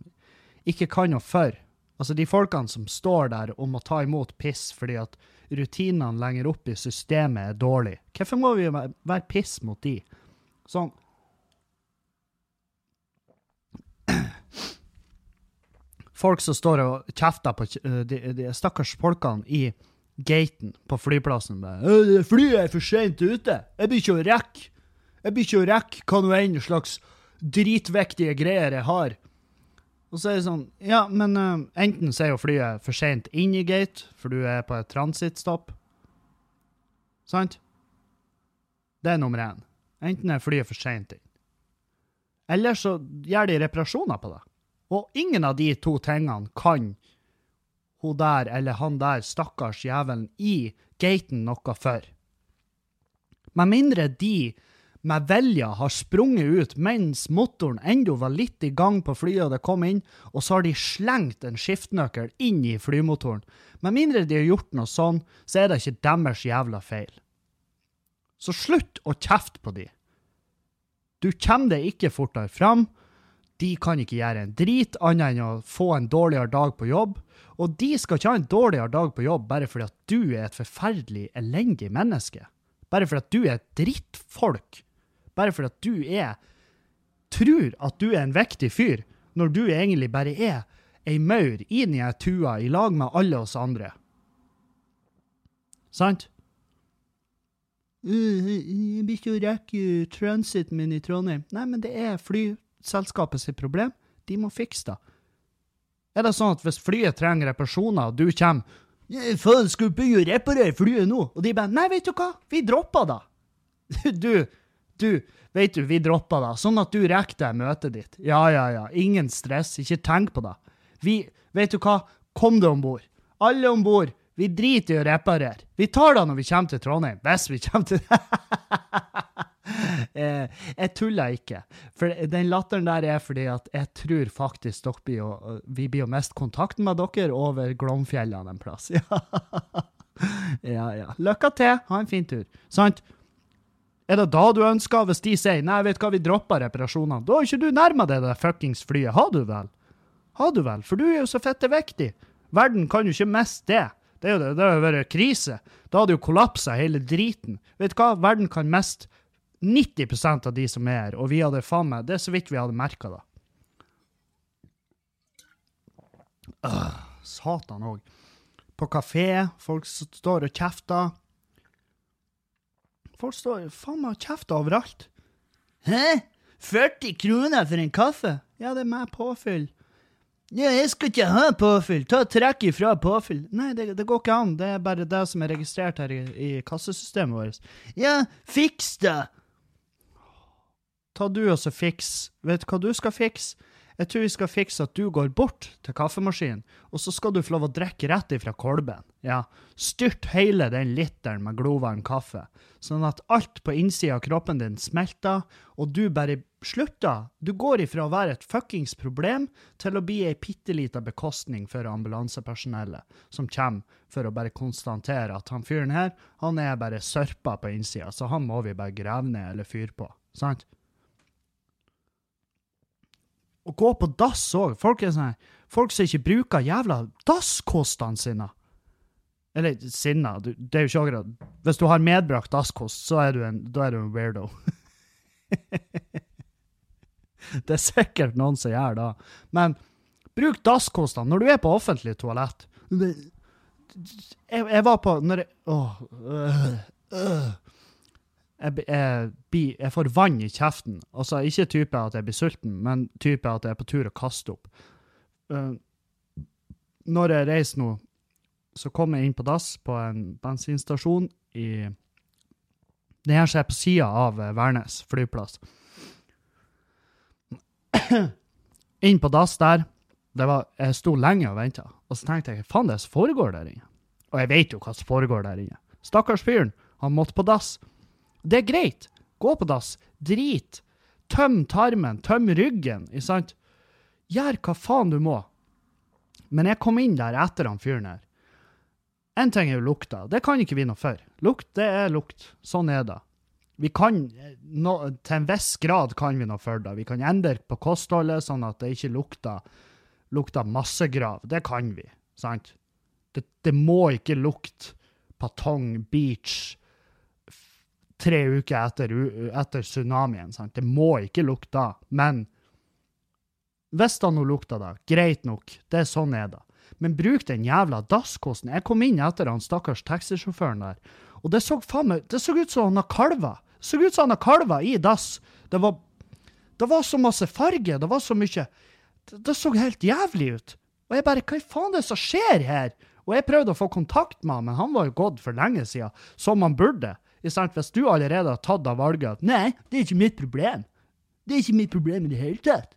ikke kan noe for? Altså de folkene som står der og må ta imot piss fordi at rutinene lenger opp i systemet er dårlig. Hvorfor må vi være piss mot de? Sånn, folk som står og kjefter på de, de stakkars folkene i gaten på flyplassen. «Øh, Flyet er for sent ute! Jeg blir ikke å rekke! Jeg blir ikke å rekke hva nå enn slags dritviktige greier jeg har. Og så er det sånn, ja, men uh, enten så er jo flyet for sent inn i gate, for du er på et transittstopp. Sant? Det er nummer én. Enten er flyet for seint inn. Eller så gjør de reparasjoner på det. Og ingen av de to tingene kan hun der eller han der, stakkars jævelen, i gaten noe for. Med mindre de med vilje har sprunget ut mens motoren ennå var litt i gang på flyet og det kom inn, og så har de slengt en skiftenøkkel inn i flymotoren. Med mindre de har gjort noe sånn, så er det ikke deres jævla feil. Så slutt å kjefte på de. Du kommer deg ikke fortere fram. De kan ikke gjøre en drit annet enn å få en dårligere dag på jobb. Og de skal ikke ha en dårligere dag på jobb bare fordi at du er et forferdelig elendig menneske. Bare fordi at du er et drittfolk. Bare fordi at du er tror at du er en viktig fyr, når du egentlig bare er ei maur i ei tua i lag med alle oss andre. Sant? «Øh, Jeg blir ikke rekke transiten min i Trondheim. Nei, men det er flyselskapet sitt problem. De må fikse det. Er det sånn at hvis flyet trenger reparasjoner, og du kommer «Ja, Faen, du begynne å reparere flyet nå? Og de bare Nei, vet du hva, vi dropper det. Du, du, vet du, vi dropper det, sånn at du rekker det møtet ditt. Ja, ja, ja, ingen stress, ikke tenk på det. Vi, vet du hva, kom deg om bord. Alle om bord. Vi driter i å reparere. Vi tar det når vi kommer til Trondheim, hvis vi kommer til eh, Jeg tuller ikke. For den latteren der er fordi at jeg tror faktisk dere blir å, vi blir å miste kontakten med dere over Glomfjellene en plass. Ja, ja. Lykke til. Ha en fin tur. Sant? Er det da du ønsker, hvis de sier nei, vet du hva, vi dropper reparasjonene? Da har ikke du nærma deg det fuckings flyet, har du vel? Har du vel? For du er jo så fitte viktig. Verden kan jo ikke miste det. Det er jo det, det har vært krise. Da hadde jo kollapsa hele driten. Vet du hva, verden kan miste 90% av de som er her, og vi hadde faen meg Det er så vidt vi hadde merka det. Øh, satan òg. På kafé, folk står og kjefter. Folk står faen meg og kjefter overalt. Hæ? 40 kroner for en kaffe? Ja, det er med påfyll. Ja, jeg skal ikke ha påfyll. Ta trekk ifra påfyll. Nei, det, det går ikke an. Det er bare det som er registrert her i, i kassesystemet vårt. Ja, fiks det! Ta du og så fiks. Vet du hva du skal fikse? Jeg tror vi skal fikse at du går bort til kaffemaskinen, og så skal du få lov å drikke rett ifra kolben. Ja, styrt hele den literen med glovarm kaffe, sånn at alt på innsida av kroppen din smelter, og du bare slutter. Du går ifra å være et fuckings problem til å bli ei bitte lita bekostning for ambulansepersonellet, som kommer for å bare konstatere at han fyren her, han er bare sørpa på innsida, så han må vi bare grave ned eller fyre på. Sant? Å gå på dass òg. Folk er sånn folk som ikke bruker jævla dasskostene sine. Eller sinna, det er jo ikke akkurat Hvis du har medbrakt dasskost, så er du en, da er du en weirdo. det er sikkert noen som gjør det. Men bruk dasskostene når du er på offentlig toalett. Jeg, jeg var på når jeg, åh, øh, øh. Jeg, jeg, jeg får vann i kjeften. Altså ikke type at jeg blir sulten, men type at jeg er på tur å kaste opp. Uh, når jeg reiser nå, så kommer jeg inn på dass på en bensinstasjon i Det her som er på sida av eh, Værnes flyplass. inn på dass der. Det var, jeg sto lenge og venta, og så tenkte jeg faen det er som foregår der inne? Og jeg vet jo hva som foregår der inne. Stakkars fyren, han måtte på dass. Det er greit. Gå på dass. Drit. Tøm tarmen. Tøm ryggen. Ikke sant? Gjør hva faen du må. Men jeg kom inn der etter han fyren her. En ting er jo lukta. Det kan ikke vi noe for. Lukt, det er lukt. Sånn er det. Vi kan, no, til en viss grad kan vi noe for det. Vi kan endre på kostholdet sånn at det ikke lukter, lukter massegrav. Det kan vi, sant? Det, det må ikke lukte Patong Beach tre uker etter, etter tsunamien. Sant? Det må ikke lukte da, men hvis det nå lukter da, greit nok, det er sånn er det. Men bruk den jævla dasskosten. Jeg kom inn etter han stakkars taxisjåføren der, og det så faen meg, det så ut som han har kalver. Det så ut som han har kalver i dass. Det var, det var så masse farge, det var så mye, det, det så helt jævlig ut. Og jeg bare, hva i faen er det som skjer her? Og jeg prøvde å få kontakt med han, men han var jo gått for lenge siden, som han burde. Hvis du allerede har tatt av valget at nei, det er ikke mitt problem. Det er ikke mitt problem i det hele tatt.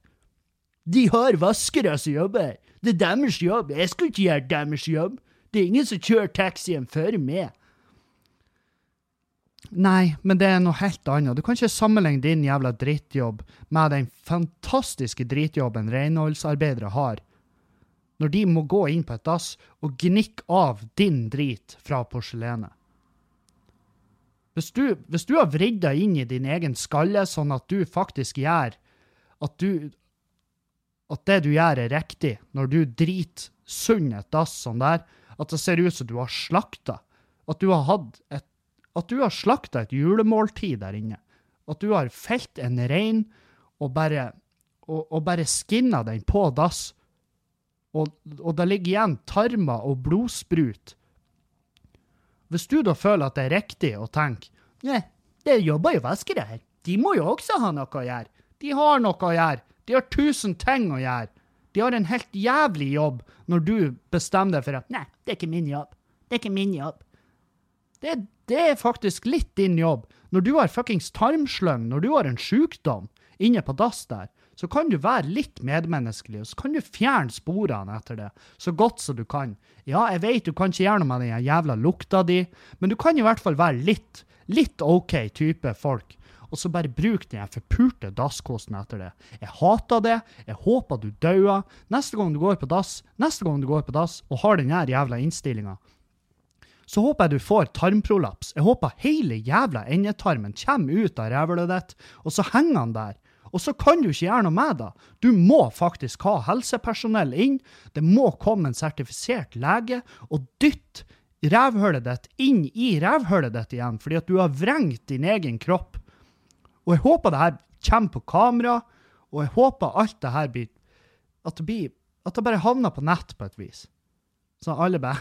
De har vaskere som jobber. Det er deres jobb. Jeg skal ikke gjøre deres jobb. Det er ingen som kjører taxien før meg. Nei, men det er noe helt annet. Du kan ikke sammenligne din jævla drittjobb med den fantastiske dritjobben renholdsarbeidere har, når de må gå inn på et dass og gnikke av din drit fra porselenet. Hvis du, hvis du har vridd deg inn i din egen skalle sånn at du faktisk gjør at du at det du gjør er riktig, når du driter sunn et dass sånn der, at det ser ut som du har slakta, at du har hatt et at du har slakta et julemåltid der inne. At du har felt en rein og bare, og, og bare skinna den på dass. Og, og det ligger igjen tarmer og blodsprut. Hvis du da føler at det er riktig å tenke Nei, det jobber jo vaskere her. De må jo også ha noe å gjøre. De har noe å gjøre. De har tusen ting å gjøre. De har en helt jævlig jobb når du bestemmer deg for at Nei, det er ikke min jobb. Det er ikke min jobb. Det, det er faktisk litt din jobb. Når du har fuckings tarmslyng, når du har en sjukdom inne på dass der, så kan du være litt medmenneskelig, og så kan du fjerne sporene etter det så godt som du kan. Ja, jeg vet du kan ikke gjøre noe med den jævla lukta di, men du kan i hvert fall være litt, litt OK type folk. Og så bare bruk den forpulte dasskosten etter det. Jeg hater det. Jeg håper du dauer. Neste gang du går på dass, neste gang du går på dass og har den jævla innstillinga, så håper jeg du får tarmprolaps. Jeg håper hele jævla endetarmen kommer ut av rævhølet ditt, og så henger han der. Og så kan du ikke gjøre noe med det. Du må faktisk ha helsepersonell inn. Det må komme en sertifisert lege og dytte revhullet ditt inn i revhullet ditt igjen, fordi at du har vrengt din egen kropp. Og jeg håper det her kommer på kamera, og jeg håper alt det her blir At det, blir, at det bare havner på nett på et vis. Så alle bare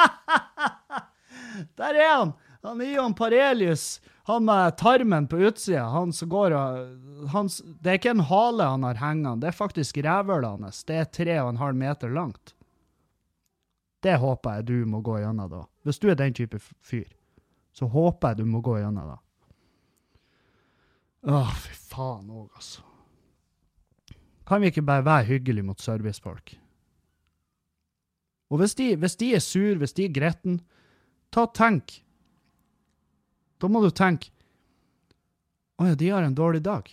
Der er han! Han Ion Parelius, han med tarmen på utsida, han som går og han, Det er ikke en hale han har hengende, det er faktisk rævhølet hans. Det er tre og en halv meter langt. Det håper jeg du må gå gjennom da. Hvis du er den type fyr, så håper jeg du må gå gjennom da. Åh, fy faen òg, altså. Kan vi ikke bare være hyggelige mot servicefolk? Og hvis de, hvis de er sur, hvis de er gretten, ta og tenk. Da må du tenke Å ja, de har en dårlig dag.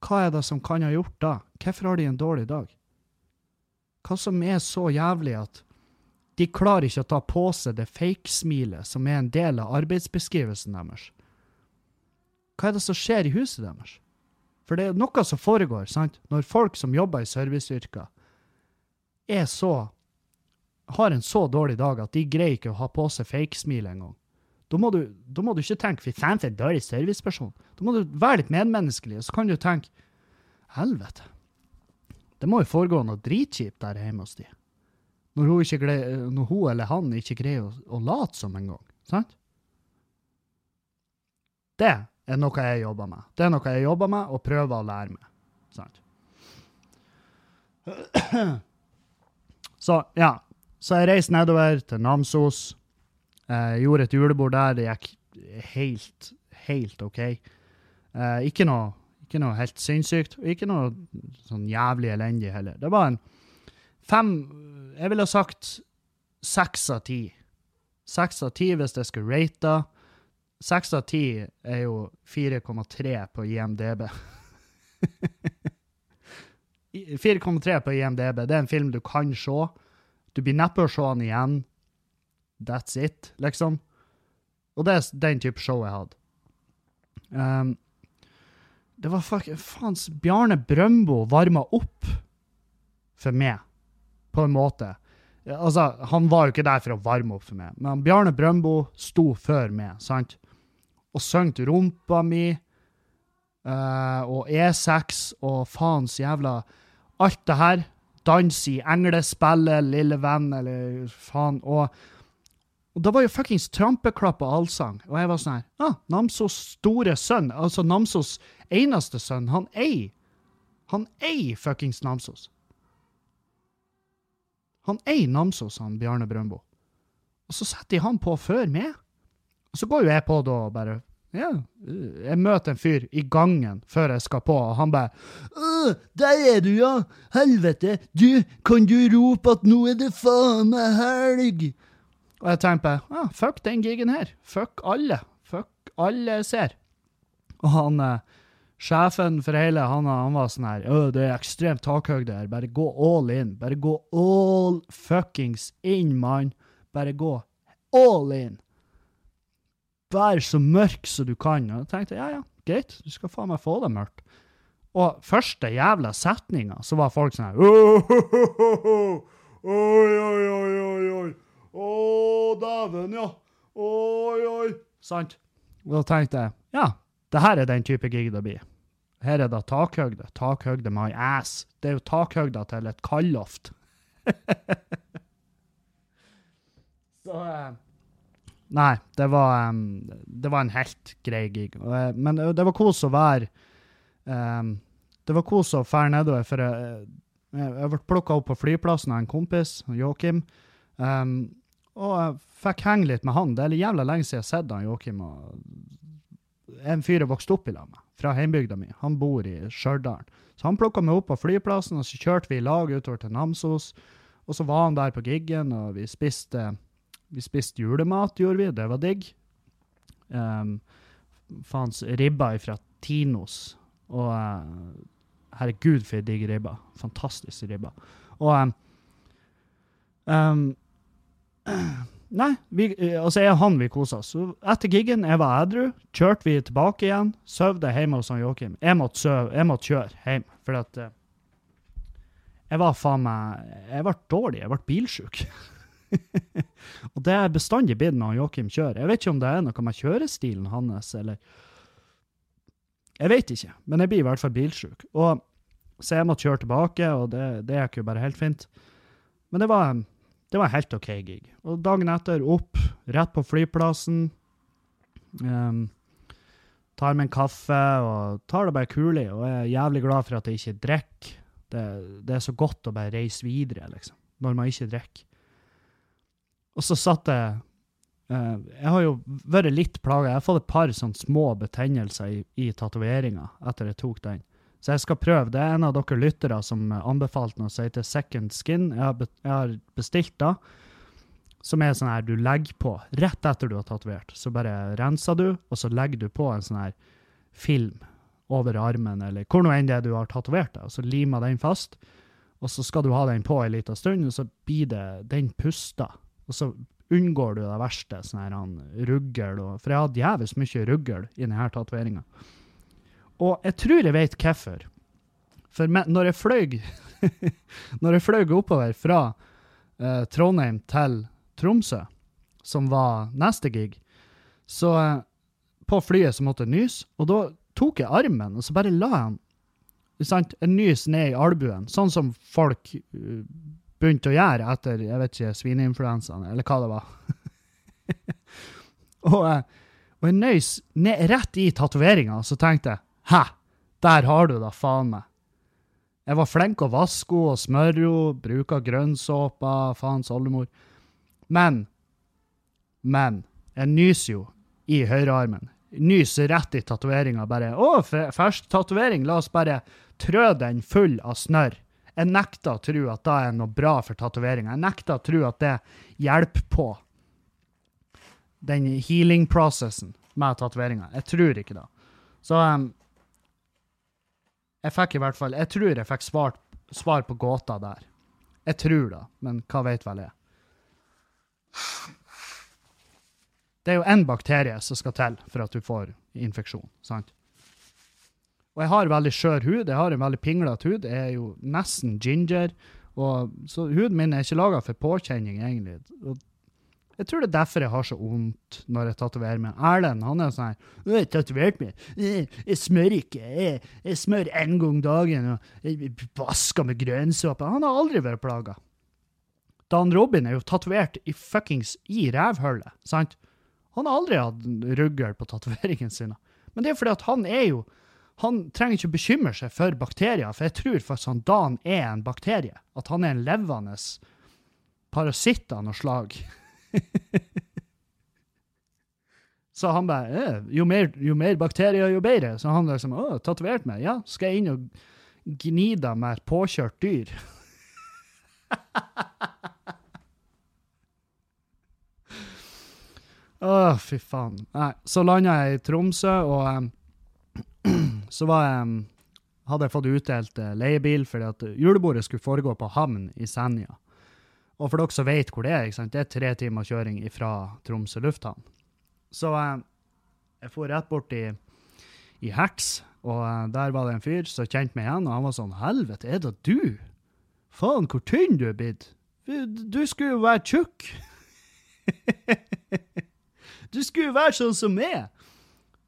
Hva er det som kan ha gjort da? Hvorfor har de en dårlig dag? Hva som er så jævlig at de klarer ikke å ta på seg det fake-smilet som er en del av arbeidsbeskrivelsen deres? Hva er det som skjer i huset deres? For det er noe som foregår, sant? Når folk som jobber i serviceyrker, er så har en så dårlig dag at de greier ikke å ha på seg fake-smil engang. Da, må du- da må du ikke tenke 'fy faen, for en dårlig serviceperson'. Da må du være litt medmenneskelig, og så kan du tenke 'helvete'. Det må jo foregå noe dritkjipt der hjemme hos de. Når hun, greier, når hun eller han ikke greier å, å late som engang. Sant? Det er noe jeg jobber med. Det er noe jeg jobber med og prøver å lære meg. Sant? Så ja, så jeg reiser nedover til Namsos. Eh, gjorde et julebord der. Det gikk helt, helt OK. Eh, ikke, noe, ikke noe helt sinnssykt, ikke noe sånn jævlig elendig heller. Det var en fem Jeg ville sagt seks av ti. Seks av ti hvis jeg skulle rate. Seks av ti er jo 4,3 på IMDb. 4,3 på IMDb. Det er en film du kan se. Du blir neppe å se den igjen. That's it, liksom. Og det er den type show jeg hadde. Um, det var fuck, faen, Bjarne Brøndbo varma opp for meg, på en måte. Altså, han var jo ikke der for å varme opp for meg, men Bjarne Brøndbo sto før meg, sant? Og sang rumpa mi, uh, og E6, og faens jævla Alt det her. Dans i englespillet, lille venn, eller faen. Og, og da var jo fuckings trampeklapp og allsang. Og jeg var sånn her ah, Namsos store sønn, altså Namsos eneste sønn, han eier Han eier fuckings Namsos. Han eier Namsos, han Bjarne Brøndbo. Og så setter de han på før meg. Så går jo jeg på da og bare Ja, jeg møter en fyr i gangen før jeg skal på, og han bare der er du, ja! Helvete! Du, kan du rope at nå er det faen meg helg? Og jeg tenker ja, fuck den gigen her. Fuck alle. Fuck alle ser. Og han, eh, sjefen for hele, han, han var sånn her, «Å, det er ekstremt takhøyde her, bare gå all in. Bare gå all fuckings in, mann. Bare gå all in. Vær så mørk som du kan. Og jeg tenkte, ja, ja, greit, du skal faen meg få det mørkt. Og første jævla setninga, så var folk sånn her, «Åhåhåhå! oi, oi, oi, oi, oi. Å, dæven, ja. Oi, oi. Sant? Og da tenkte jeg, ja, det her er den type gig det blir. Her er det takhøgde. Takhøgde my ass. Det er jo takhøgda til et kaldloft. Så eh, Nei, det var, det var en helt grei gig. Eh, men det, var kos å være Det var kos å fære nedover, for jeg, jeg, ble plukka opp på flyplassen av en kompis, Joakim. em, og jeg fikk henge litt med han. Det er jævla lenge siden jeg har sett han Joakim. En fyr jeg vokste opp i lag med, fra heimbygda mi. Han bor i Stjørdal. Så han plukka meg opp på flyplassen, og så kjørte vi i lag utover til Namsos. Og så var han der på giggen, og vi spiste, vi spiste julemat, gjorde vi. Det var digg. Um, faens ribba fra Tinos. Og uh, herregud, for ei digg ribba. Fantastisk ribba. Og um, um, Nei, vi, eh, altså jeg og han vi kosa oss. Etter giggen, jeg var edru, kjørte vi tilbake igjen, sovde hjemme hos han Joakim. Jeg måtte søv, jeg måtte kjøre hjem, for at eh, jeg var faen meg Jeg ble dårlig, jeg ble bilsjuk. og det er bestandig blitt når Joakim kjører. Jeg vet ikke om det er noe med kjørestilen hans, eller Jeg vet ikke, men jeg blir i hvert fall bilsjuk. Og så jeg måtte kjøre tilbake, og det, det gikk jo bare helt fint. Men det var det var helt OK gig. Og dagen etter opp, rett på flyplassen. Um, tar med en kaffe og tar det bare kulig, og er jævlig glad for at jeg ikke drikker. Det, det er så godt å bare reise videre, liksom, når man ikke drikker. Og så satt jeg uh, Jeg har jo vært litt plaga. Jeg har fått et par sånne små betennelser i, i tatoveringa etter jeg tok den. Så jeg skal prøve. Det er en av dere lyttere som anbefalte noe som heter Second Skin. Jeg har, bestilt da. Som er sånn her du legger på rett etter du har tatovert. Så bare renser du, og så legger du på en sånn her film over armen, eller hvor nå enn det er du har tatovert deg, og så limer den fast. Og så skal du ha den på en liten stund, og så blir det den puster. Og så unngår du det verste, sånn her han ruggel. Og, for jeg hadde jævlig mye ruggel i denne tatoveringa. Og jeg tror jeg vet hvorfor. For når jeg fløy Når jeg fløy oppover fra eh, Trondheim til Tromsø, som var neste gig, så eh, på flyet så måtte jeg nyse, og da tok jeg armen, og så bare la jeg den sant, en nys ned i albuen, sånn som folk uh, begynte å gjøre etter jeg vet ikke, svineinfluensaen, eller hva det var. og, eh, og jeg nøys ned, rett i tatoveringa, så tenkte jeg Hæ, der har du da, faen meg. Jeg var flink å vaske henne og smøre henne, bruke grønnsåpe, faens oldemor. Men, men, jeg nyser jo i høyrearmen. Nyser rett i tatoveringa, bare Å, fersk tatovering, la oss bare trø den full av snørr. Jeg nekter å tro at det er noe bra for tatoveringa. Jeg nekter å tro at det hjelper på den healing-prosessen med tatoveringa. Jeg tror ikke det. Så um, jeg fikk i hvert fall Jeg tror jeg fikk svar, svar på gåta der. Jeg tror det, men hva vet vel jeg? Det er jo én bakterie som skal til for at du får infeksjon, sant? Og jeg har veldig skjør hud, jeg har en veldig pinglete hud, jeg er jo nesten ginger, og, så huden min er ikke laga for påkjenning, egentlig. Og jeg tror det er derfor jeg har så vondt når jeg tatoverer meg. Erlend han er sånn her «Jeg har tatovert meg. Jeg, jeg smører ikke. Jeg, jeg smører én gang dagen. og Jeg vasker med grønnsåpe. Han har aldri vært plaga. Dan Robin er jo tatovert i fuckings i rævhullet, sant? Han har aldri hatt ruggel på tatoveringene sine. Men det er fordi at han er jo Han trenger ikke bekymre seg for bakterier, for jeg tror faktisk han Dan er en bakterie. At han er en levende parasitt av noe slag. Så han bare eh, jo, jo mer bakterier, jo bedre. Så han liksom Å, tatovert meg? Ja, skal jeg inn og gni deg med et påkjørt dyr? Å, fy faen. Nei, så landa jeg i Tromsø, og um, så var jeg um, hadde jeg fått utdelt eh, leiebil, fordi at julebordet skulle foregå på havn i Senja. Og for dere som vet hvor det er, ikke sant? det er tre timer kjøring fra Tromsø lufthavn. Så eh, jeg for rett bort i, i Heks, og eh, der var det en fyr som kjente meg igjen, og han var sånn, helvete, er det du? Faen, hvor tynn du er blitt. Du, skulle jo være tjukk. du skulle jo være sånn som meg.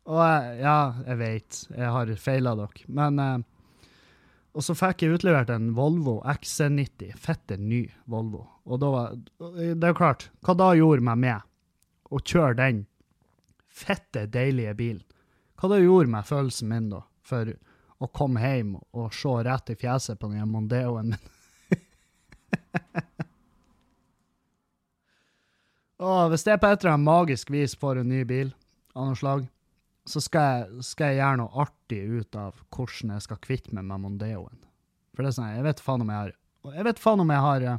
Og eh, ja, jeg vet, jeg har feila dere. Men eh, Og så fikk jeg utlevert en Volvo XC90, fette ny Volvo. Og da var Det er klart, hva da gjorde meg med å kjøre den fette, deilige bilen? Hva da gjorde meg følelsen min da, for å komme hjem og se rett i fjeset på den Mondeoen min? Å, hvis jeg på et eller annet magisk vis får en ny bil av noe slag, så skal jeg, skal jeg gjøre noe artig ut av hvordan jeg skal kvitte meg med Mondeoen. For det er sånn, jeg vet faen om jeg har Jeg vet faen om jeg har eh,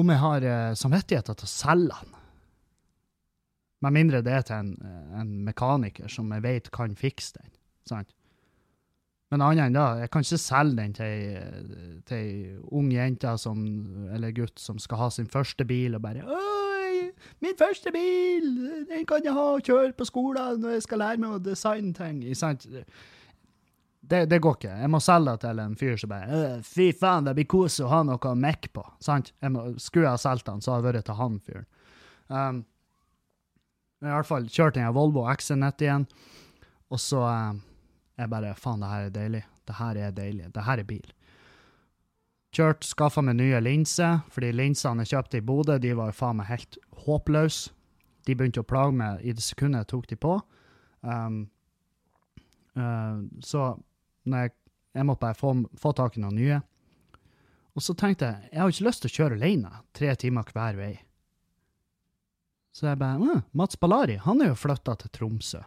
Om jeg har eh, samvittigheter til å selge den. Med mindre det er til en, eh, en mekaniker som jeg vet kan fikse den. Sant? Men annet enn da, jeg kan ikke selge den til ei- ung jente som, eller gutt som skal ha sin første bil, og bare Oi, min første bil! Den kan jeg ha og kjøre på skolen når jeg skal lære meg å designe ting. Det, det går ikke. Jeg må selge det til en fyr som bare «Øh, Fy faen, det blir kos å ha noe å mekke på. Sant? Jeg må, skulle jeg ha solgt den, så hadde jeg vært til han fyren. Um, men i hvert fall kjørte jeg Volvo XC90 igjen, og så um, jeg bare Faen, det her er deilig. Det her er deilig. Det her er bil. Kjørt, skaffa meg nye linser, fordi linsene jeg kjøpte i Bodø, de var jo faen meg helt håpløse. De begynte å plage meg i det sekundet jeg tok de på. Um, uh, så jeg, jeg måtte bare få, få tak i noen nye. Og så tenkte jeg jeg har ikke lyst til å kjøre alene tre timer hver vei. Så jeg bare Mats Ballari, han er jo flytta til Tromsø.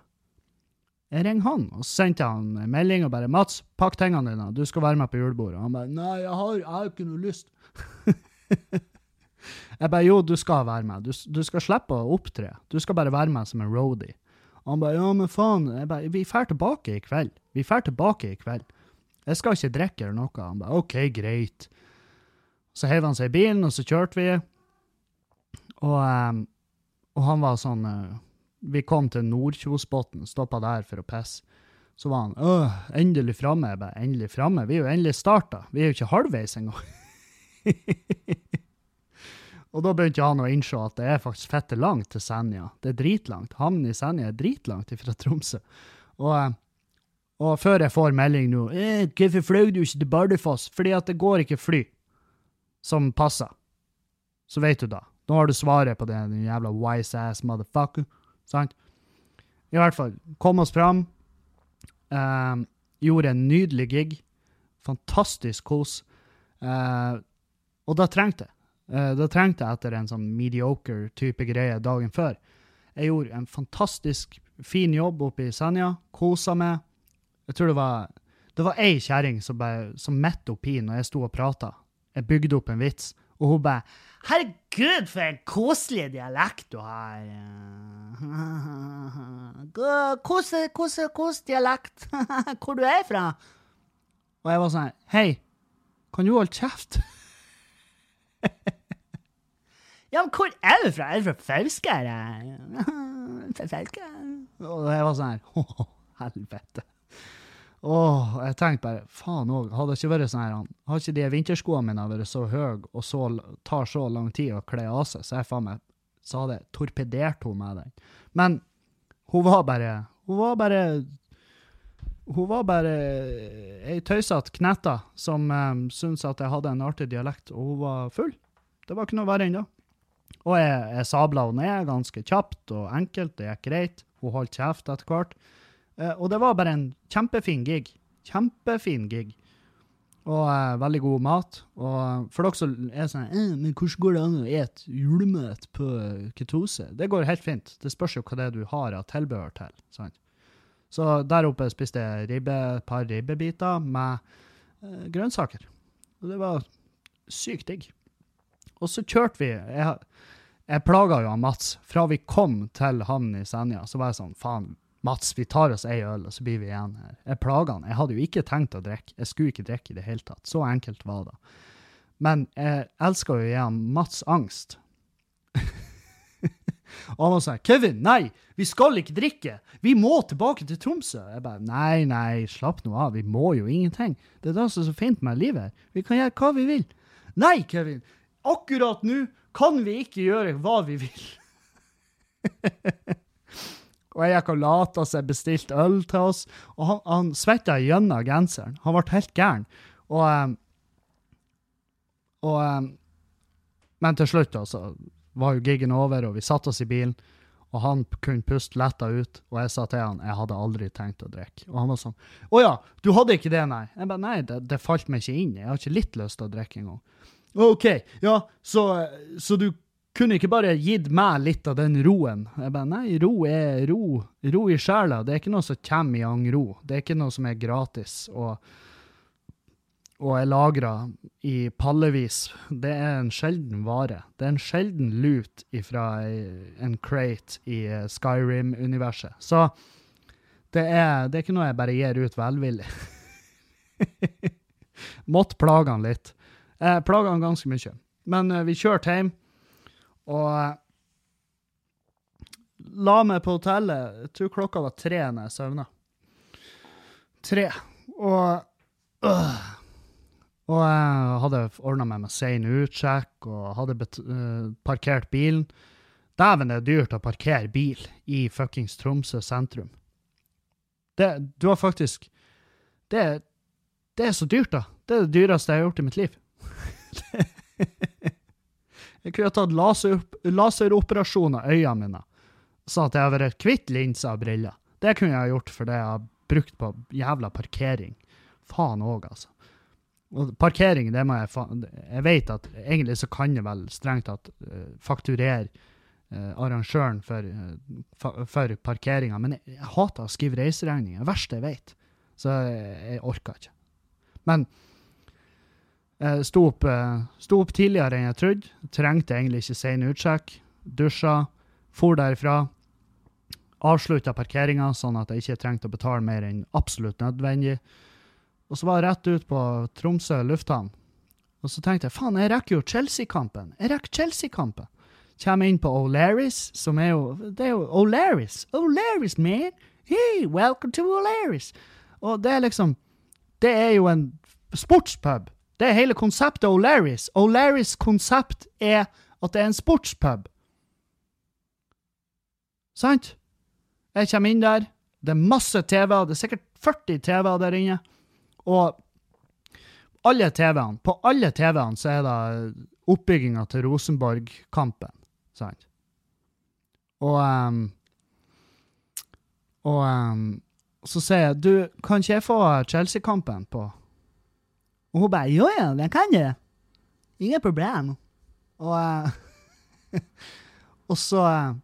Jeg ringer han, og sendte han en melding og bare 'Mats, pakk tingene dine, du skal være med på julebordet.' Og han bare 'Nei, jeg har, jeg har ikke noe lyst'. jeg bare 'Jo, du skal være med. Du, du skal slippe å opptre. Du skal bare være med som en roadie'. Og han bare 'Ja, men faen, jeg bare, vi drar tilbake i kveld. Vi drar tilbake i kveld. Jeg skal ikke drikke eller noe.' Han bare 'OK, greit'. Så heiv han seg i bilen, og så kjørte vi. Og, ehm, og han var sånn eh, Vi kom til Nordkjosbotn, stoppa der for å pisse. Så var han øh, endelig framme. Jeg bare, endelig framme? Vi er jo endelig starta. Vi er jo ikke halvveis engang. og da begynte han å innse at det er faktisk fette langt til Senja. Det er dritlangt. Havnen i Senja er dritlangt fra Tromsø. Og, eh, og før jeg får melding nå eh, 'Hvorfor fløy du ikke til Bardufoss?' Fordi at det går ikke fly som passer. Så vet du da. Nå har du svaret på det, din jævla wise ass motherfucker. Sant? I hvert fall, kom oss fram. Eh, gjorde en nydelig gig. Fantastisk kos. Eh, og da trengte jeg. Eh, da trengte jeg etter en sånn mediocre type greie dagen før. Jeg gjorde en fantastisk fin jobb oppe i Senja. Kosa meg. Jeg tror det var det var ei kjerring som, som midt oppi når jeg sto og prata. Jeg bygde opp en vits, og hun bare Herregud, for en koselig dialekt du har. Kose, kos, kos dialekt. Hvor du er fra? Og jeg var sånn Hei, kan du holde kjeft? Ja, men hvor er du fra? Er du fra Fauske? eller? Fra? Og jeg var sånn her Å, helvete. Åh, jeg tenkte bare, faen òg, hadde ikke vært sånn her, hadde ikke de vinterskoene mine vært så høye og så, tar så lang tid å kle av seg, så jeg faen meg, så hadde jeg torpedert henne med den. Men hun var bare, hun var bare, hun var bare ei tøysete knetta som um, syntes at jeg hadde en artig dialekt, og hun var full. Det var ikke noe verre enn. Og jeg, jeg sabla henne ned ganske kjapt og enkelt, det gikk greit. Hun holdt kjeft etter hvert. Eh, og det var bare en kjempefin gig. Kjempefin gig. Og uh, veldig god mat. Og for dere som er sånn eh, Men hvordan går det an å ete julemat på eh, ketose? Det går helt fint. Det spørs jo hva det er du har av tilbehør til. sant? Så der oppe spiste jeg ribbe, et par ribbebiter med uh, grønnsaker. Og det var sykt digg. Og så kjørte vi Jeg, jeg plaga jo han Mats. Fra vi kom til havnen i Senja, så var jeg sånn Faen, Mats, vi tar oss ei øl, og så blir vi igjen her. Jeg plaga han. Jeg hadde jo ikke tenkt å drikke. Jeg skulle ikke drikke i det hele tatt. Så enkelt var det. Men jeg elska jo han Mats angst. og han var sånn 'Kevin, nei, vi skal ikke drikke. Vi må tilbake til Tromsø.' Jeg bare 'Nei, nei, slapp nå av. Vi må jo ingenting. Det er det som er så fint med livet her. Vi kan gjøre hva vi vil.' 'Nei, Kevin. Akkurat nå kan vi ikke gjøre hva vi vil.' Og jeg gikk og lata seg bestilt øl til oss, og han, han svetta gjennom genseren. Han ble helt gæren. Og, og Men til slutt, altså, var jo giggen over, og vi satte oss i bilen, og han kunne puste letta ut, og jeg sa til han jeg hadde aldri tenkt å drikke. Og han var sånn Å ja, du hadde ikke det, nei? Jeg bare nei, det, det falt meg ikke inn. Jeg har ikke litt lyst til å drikke engang. OK, ja, så, så du kunne ikke bare gitt meg litt av den roen. Jeg bare, nei, ro er ro. Ro i sjela. Det er ikke noe som kommer i angro. Det er ikke noe som er gratis og, og er lagra i pallevis. Det er en sjelden vare. Det er en sjelden lut ifra en crate i Skyrim-universet. Så det er, det er ikke noe jeg bare gir ut velvillig. Måtte plage han litt. Jeg plaga han ganske mye. Men eh, vi kjørte hjem. Og eh, la meg på hotellet. Jeg tror klokka var tre når jeg søvna. Tre. Og øh, Og jeg hadde ordna meg med sein utsjekk og hadde bet uh, parkert bilen. Dæven, det er dyrt å parkere bil i fuckings Tromsø sentrum. Det, du har faktisk det, det er så dyrt, da. Det er det dyreste jeg har gjort i mitt liv. Jeg kunne tatt laser, laseroperasjon av øynene mine, sånn at jeg hadde vært kvitt linser og briller. Det kunne jeg gjort fordi jeg har brukt på jævla parkering. Faen òg, altså. Og parkering, det må jeg faen Jeg vet at egentlig så kan jeg vel strengt tatt eh, fakturere eh, arrangøren for, uh, for parkeringa, men jeg, jeg hater å skrive reiseregninger. Det verste jeg vet. Så jeg, jeg orker ikke. Men jeg sto opp, eh, sto opp tidligere enn jeg trodde. Trengte egentlig ikke sein utsjekk. Dusja, for derifra. Avslutta parkeringa, sånn at jeg ikke trengte å betale mer enn absolutt nødvendig. Og så var jeg rett ut på Tromsø lufthavn. Og så tenkte jeg faen, jeg rekker jo Chelsea-kampen. Jeg rekker Chelsea-kampen. Kommer inn på O'Larris, som er jo Det er jo O'Larris! O'Larris, man! Hey, welcome to O'Larris! Og det er liksom Det er jo en sportspub. Det er hele konseptet O'Larris. O'Larris konsept er at det er en sportspub. Sant? Jeg kommer inn der, det er masse TV-er, det er sikkert 40 TV-er der inne. Og alle TV-ene, på alle TV-ene så er det oppbygginga til Rosenborg-kampen. Sant? Og um, Og um, så sier jeg, du, kan ikke jeg få Chelsea-kampen på og hun bare, jo ja, jeg kan det. Ingen problem. Og, eh, og så eh,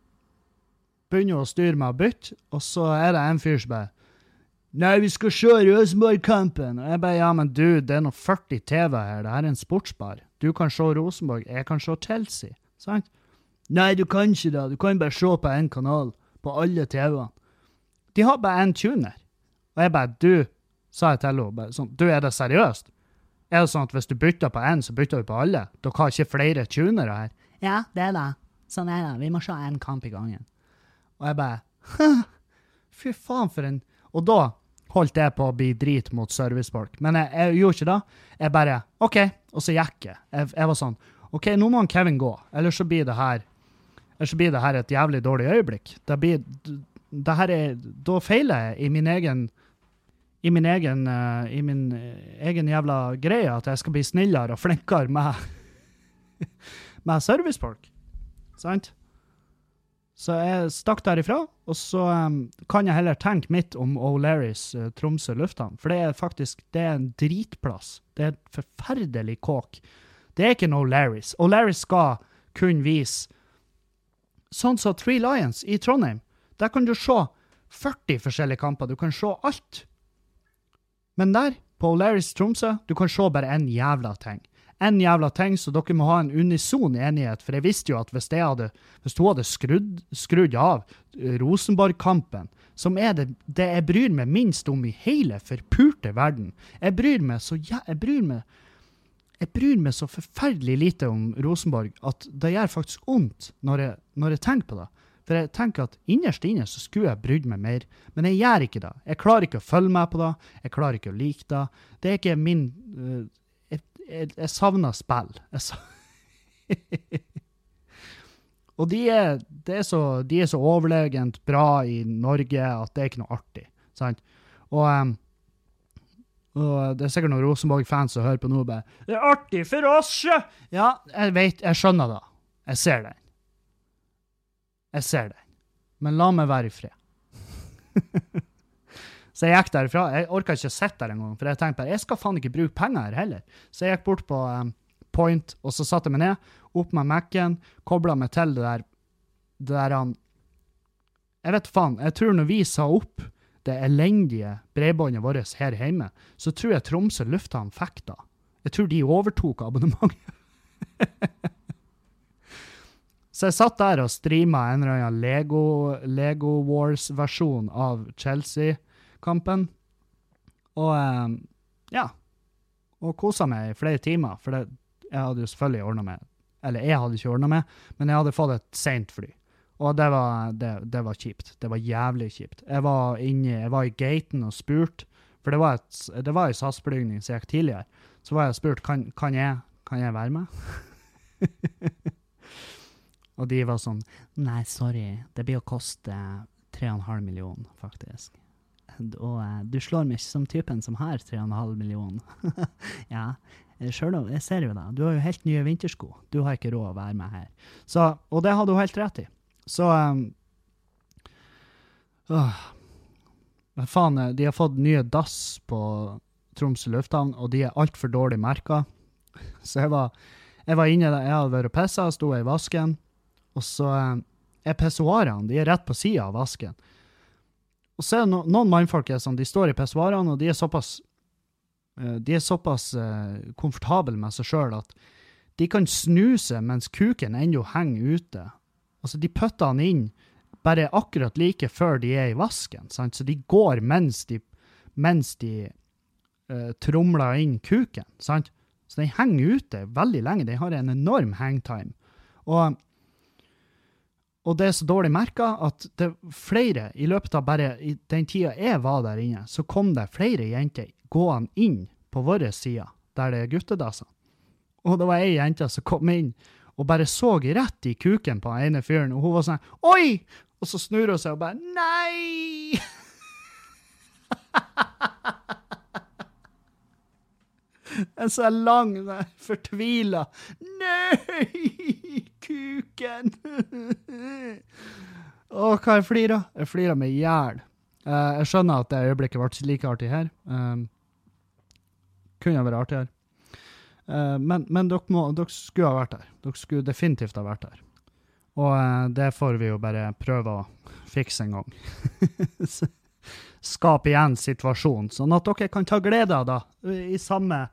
begynner hun å styre med å bytte, og så er det en fyr som bare, nei, vi skal se Rosenborg-kampen. Og jeg bare, ja, men du, det er nå 40 TV her, det her er en sportsbar. Du kan se Rosenborg, jeg kan se Chelsea, sant? Nei, du kan ikke det, du kan bare se på en kanal, på alle TV-ene. De har bare en tuner. Og jeg bare, du, sa jeg til henne, sånn, du, er det seriøst? Er det sånn at hvis du bytter på én, så bytter du på alle? Dere har ikke flere tunere her? Ja, det er det. Sånn er det. Vi må se én kamp i gangen. Og jeg bare Fy faen, for en Og da holdt jeg på å bli drit mot servicefolk. Men jeg, jeg gjorde ikke det. Jeg bare OK. Og så gikk jeg. jeg. Jeg var sånn OK, nå må han Kevin gå, ellers så blir det her Ellers så blir det her et jævlig dårlig øyeblikk. Det blir det her er, Da feiler jeg i min egen i min egen, eh, i min eh, egen jævla greie at jeg skal bli snillere og flinkere med, med servicefolk. Sant? Så jeg stakk derifra, og så um, kan jeg heller tenke mitt om O'Larrys uh, Tromsø lufthavn. For det er faktisk det er en dritplass. Det er et forferdelig kåk. Det er ikke en O'Larrys. O'Larrys skal kun vise sånn som Three Lions i Trondheim. Der kan du se 40 forskjellige kamper. Du kan se alt. Men der, på Olaris Tromsø, du kan se bare én jævla ting. En jævla ting, så dere må ha en unison enighet. For jeg visste jo at hvis, hadde, hvis hun hadde skrudd, skrudd av Rosenborg-kampen, som er det, det jeg bryr meg minst om i hele forpurte verden Jeg bryr meg så ja, Jeg bryr meg jeg bryr meg så forferdelig lite om Rosenborg at det gjør faktisk vondt når når jeg tenker på det. For jeg tenker at innerst inne så skulle jeg brydd meg mer, men jeg gjør ikke det. Jeg klarer ikke å følge med på det, jeg klarer ikke å like det. Det er ikke min uh, Jeg, jeg, jeg savner spill. Jeg sa Og de er så, de er så overlegent bra i Norge at det er ikke noe artig. Sant? Og um, og det er sikkert noen Rosenborg-fans som hører på nå og bare 'Det er artig for oss, sjø!' Ja, jeg vet, jeg skjønner det. Jeg ser den. Jeg ser den. Men la meg være i fred. så jeg gikk derifra. Jeg orka ikke å sitte der engang, for jeg tenkte bare jeg skal faen ikke bruke penger her heller. Så jeg gikk bort på um, Point, og så satte jeg meg ned, opp med Mac-en, kobla meg til det der det der han Jeg vet faen. Jeg tror når vi sa opp det elendige bredbåndet vårt her hjemme, så tror jeg Tromsø lufthavn fikk da. Jeg tror de overtok abonnementet. så jeg satt der og streama en eller annen Lego, Lego Wars-versjon av Chelsea-kampen. Og eh, ja. Og kosa meg i flere timer, for det, jeg hadde jo selvfølgelig ordna med Eller jeg hadde ikke ordna med, men jeg hadde fått et seint fly. Og det var, det, det var kjipt. Det var jævlig kjipt. Jeg var inne, jeg var i gaten og spurte, for det var, et, SAS-flygning som gikk tidligere. Så var jeg og spurt kan, kan, jeg, kan jeg være med. og de var sånn Nei, sorry. Det blir å koste 3,5 millioner, faktisk. Og eh, du slår meg ikke som typen som har 3,5 millioner. ja, sjøl om Jeg ser jo deg. Du har jo helt nye vintersko. Du har ikke råd å være med her. Så, og det hadde hun helt rett i. Så um, øh, faen, eh, de har fått nye dass på Tromsø lufthavn, og de er altfor dårlig merka. Så jeg var, jeg var inne der, jeg hadde vært og pissa, sto i vasken, og så um, er pissoarene de er rett på sida av vasken. Og så er no, noen mannfolk er sånn, de står i pissoarene, og de er såpass eh, de er såpass uh, komfortable med seg sjøl at de kan snuse mens kuken ennå henger ute. Altså, de putter han inn bare akkurat like før de er i vasken, sant? så de går mens de, mens de uh, tromler inn kuken, sant? Så den henger ute veldig lenge. Den har en enorm hangtime. Og, og det er så dårlig merka at det flere, i løpet av bare den tida jeg var der inne, så kom det flere jenter gående inn på vår side, der det er guttedassene. Og det var ei jente som kom inn og bare så rett i kuken på den ene fyren, og hun var sånn Oi! Og så snur hun seg og bare Nei! En sånn lang, fortvila Nei! Kuken! Å, hva jeg flirer? Jeg flirer meg i hjel. Uh, jeg skjønner at det øyeblikket ble like artig her. Um, kunne vært artigere. Uh, men, men dere, må, dere skulle ha vært der. Dere skulle definitivt ha vært der. Og uh, det får vi jo bare prøve å fikse en gang. Skape igjen situasjonen, sånn at dere kan ta glede av det i samme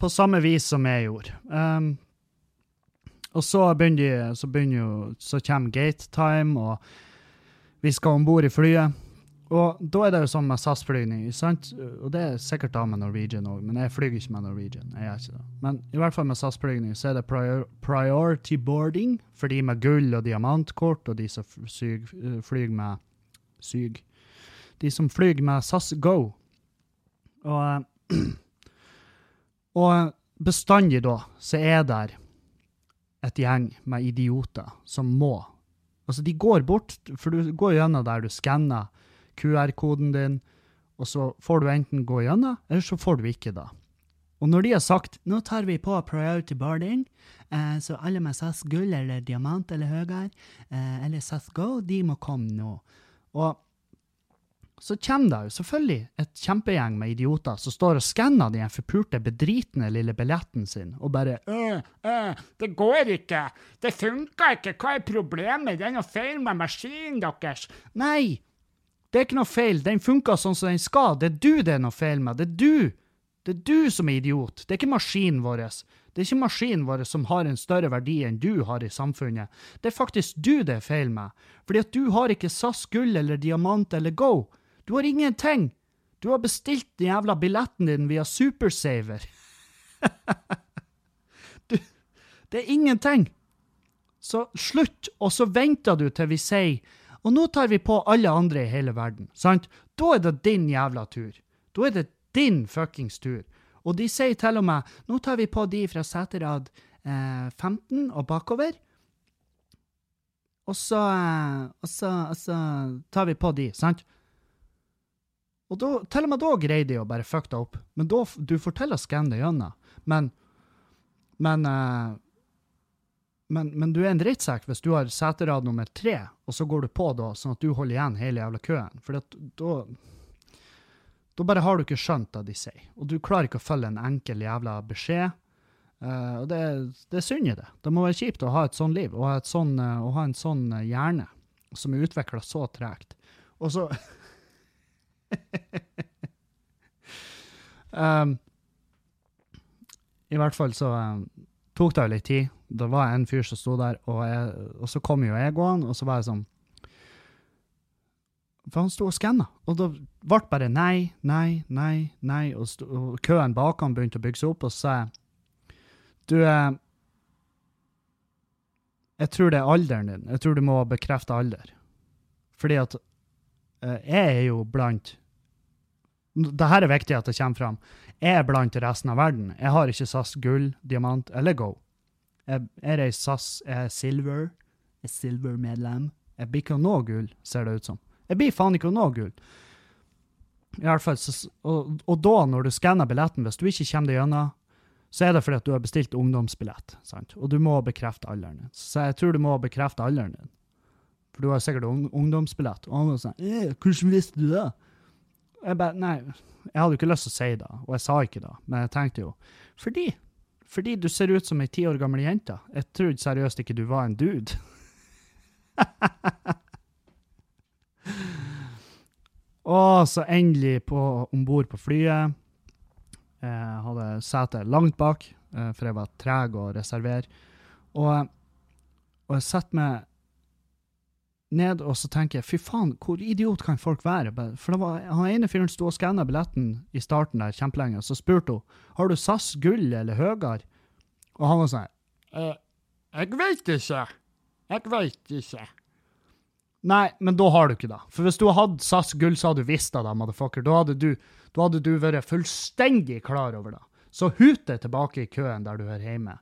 på samme vis som jeg gjorde. Um, og så begynner, de, så begynner jo Så kommer gate time, og vi skal om bord i flyet. Og da er det jo sånn med SAS-flygning, sant? og det er sikkert da med Norwegian òg, men jeg flyr ikke med Norwegian. jeg gjør ikke det. Men i hvert fall med SAS-flygning så er det prior priority boarding for de med gull og diamantkort, og de som eh, flyr med Syg. De som flyr med SAS Go. Og, eh, og bestandig da så er der et gjeng med idioter som må Altså, de går bort, for du går gjennom der du skanner QR-koden din, og så får du enten gå gjennom, eller så får du ikke det. Og når de har sagt nå tar vi på priority boarding, eh, så alle med SAS gull eller diamant eller høyere, eh, eller SAS go, de må komme nå. Og så kommer det jo selvfølgelig et kjempegjeng med idioter som står og skanner den forpurte, bedritne lille billetten sin, og bare Øh, øh, det går ikke. Det funker ikke. Hva er problemet? Det er noe feil med maskinen deres. Nei! Det er ikke noe feil. Den funker sånn som den skal. Det er du det er noe feil med. Det er du. Det er du som er idiot. Det er ikke maskinen vår. Det er ikke maskinen vår som har en større verdi enn du har i samfunnet. Det er faktisk du det er feil med. Fordi at du har ikke SAS gull eller diamant eller Go. Du har ingenting. Du har bestilt den jævla billetten din via Supersaver. du, det er ingenting. Så slutt, og så venter du til vi sier og nå tar vi på alle andre i hele verden, sant? Da er det din jævla tur. Da er det din fuckings tur. Og de sier til og med nå tar vi på de fra seterad eh, 15 og bakover. Og så, eh, og, så, og så tar vi på de, sant? Og da, til og med da greier de å bare fucke deg opp. Men da, du får til å skanne det gjennom. Men, men uh, men, men du er en drittsekk hvis du har seterad nummer tre, og så går du på da, sånn at du holder igjen hele jævla køen. For da Da bare har du ikke skjønt det de sier. Og du klarer ikke å følge en enkel jævla beskjed. Uh, og det, det er synd i det. Det må være kjipt å ha et sånn liv, og ha, sånn, uh, å ha en sånn hjerne som er utvikla så tregt. Og så um, I hvert fall så um, tok det jo litt tid. Det var en fyr som sto der, og, jeg, og så kom jo jeg gående, og så var jeg sånn For han sto og skanna, og det ble bare nei, nei, nei, nei, og, sto, og køen bak han begynte å bygge seg opp, og så sa jeg Du, eh, jeg tror det er alderen din. Jeg tror du må bekrefte alder. Fordi at jeg er jo blant det her er viktig at det kommer fram. Jeg er blant resten av verden. Jeg har ikke SAS gull, diamant eller go. Jeg, jeg reiser SAS, jeg er silver. Jeg er silver-medlem. Jeg blir ikke nå gull, ser det ut som. Jeg blir faen ikke nå gull. I hvert fall, og, og da, når du skanner billetten, hvis du ikke kommer deg gjennom, så er det fordi at du har bestilt ungdomsbillett, sant? og du må bekrefte alderen din. Så jeg tror du må bekrefte alderen din. For du har sikkert ung, ungdomsbillett. Og han var sånn, eh, hvordan visste du det? Jeg bare, nei, jeg hadde jo ikke lyst til å si det, og jeg sa ikke det, men jeg tenkte jo, fordi, fordi du ser ut som ei ti år gammel jente. Jeg trodde seriøst ikke du var en dude. og så endelig om ombord på flyet. Jeg hadde setet langt bak, eh, for jeg var treg å reservere. Og, og jeg setter meg ned, og så tenker jeg, fy faen, hvor idiot kan folk være? For det var, han ene fyren sto og skanna billetten i starten der kjempelenge, og så spurte hun, har du SAS gull eller høyere? Og han var sånn, Eh, jeg vet ikke. Jeg vet ikke. nei, men da har du ikke det. For hvis du hadde SAS gull, så hadde du visst det motherfucker. Da hadde du, da hadde du vært fullstendig klar over det. Så hut deg tilbake i køen der du hører hjemme.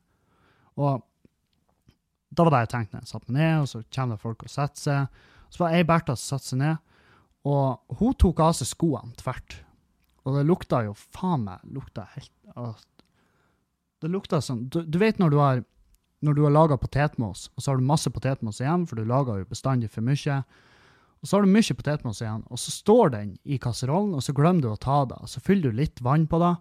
Og da var det jeg tenkte jeg satte meg ned, og så kommer det folk og setter seg. Så var ei Bertha som satte seg ned, og hun tok av seg skoene tvert. Og det lukta jo faen meg lukta helt ah, Det lukta sånn du, du vet når du har når du har laga potetmos, og så har du masse potetmos igjen, for du lager jo bestandig for mye, og så har du mye potetmos igjen, og så står den i kasserollen, og så glemmer du å ta det, og så fyller du litt vann på det,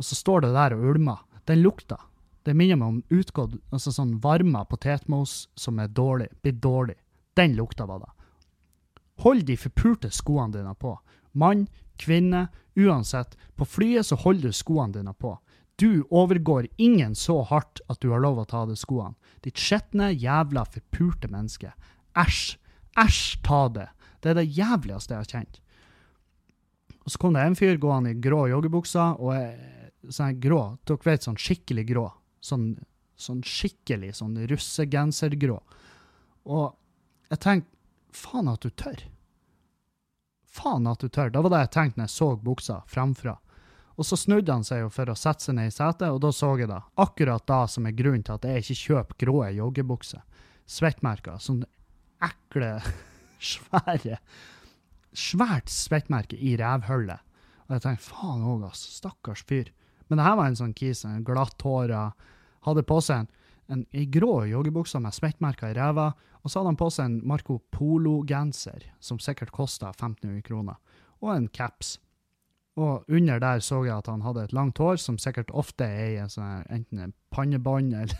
og så står det der og ulmer. Den lukta. Det minner meg om utgått, altså sånn varma potetmos som er dårlig, blir dårlig. Den lukta var det. Hold de forpulte skoene dine på. Mann, kvinne, uansett. På flyet så holder du skoene dine på. Du overgår ingen så hardt at du har lov å ta av deg skoene. Ditt skjetne, jævla forpulte menneske. Æsj. Æsj, ta det. Det er det jævligste jeg har kjent. Og så kom det en fyr gående i grå joggebukser, og sånn grå, dere vet sånn skikkelig grå. Sånn, sånn skikkelig sånn russegensergrå. Og jeg tenkte, faen at du tør. Faen at du tør. Det var det jeg tenkte når jeg så buksa fremfra. Og så snudde han seg jo for å sette seg ned i setet, og da så jeg det. Akkurat da som er grunnen til at jeg ikke kjøper grå joggebukser. Svettmerker. Sånne ekle, svære Svært svettmerke i revhullet. Og jeg tenkte faen òg, ass. Stakkars fyr. Men det her var en sånn kis, glatthåra, hadde på seg en, en, en grå joggebukse med smekkmerker i ræva, og så hadde han på seg en Marco Polo-genser, som sikkert kosta 1500 kroner, og en caps. Og under der så jeg at han hadde et langt hår, som sikkert ofte er i en sånn enten en pannebånd eller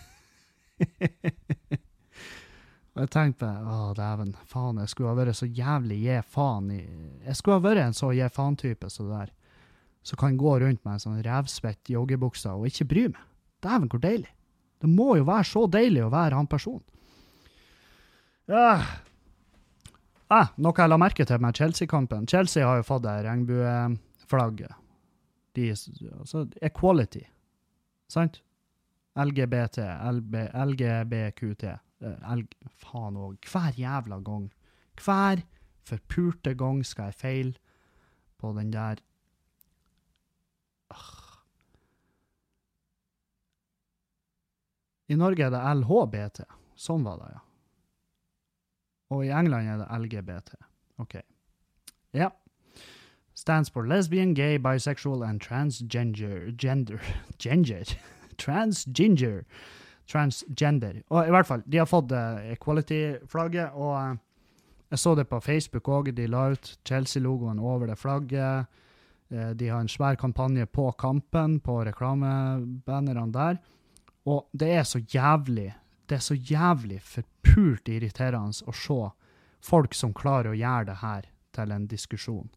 Og jeg tenkte å dæven, faen, jeg skulle ha vært så jævlig gi faen i Jeg skulle ha vært en så gi faen-type som det der, som kan gå rundt med en sånn revsvett joggebukse og ikke bry meg. Dæven, hvor deilig. Det må jo være så deilig å være han personen. Ja. Ah, noe jeg la merke til med Chelsea-kampen. Chelsea har jo fått det regnbueflagget. De, altså, equality. Sant? LGBT, LB, LGBQT. eh, L, faen òg. Hver jævla gang. Hver forpulte gang skal jeg feile på den der. I Norge er det LHBT. Sånn var det, ja. Og i England er det LGBT. OK. Ja. Stands for lesbian, gay, bisexual and transgender Gender Gender? Transginger. Transgender. Og i hvert fall, de har fått eh, equality-flagget, og eh, jeg så det på Facebook òg. De la ut Chelsea-logoen over det flagget. Eh, de har en svær kampanje på kampen, på reklamebannerne der. Og det er så jævlig Det er så jævlig forpult irriterende å se folk som klarer å gjøre det her til en diskusjon.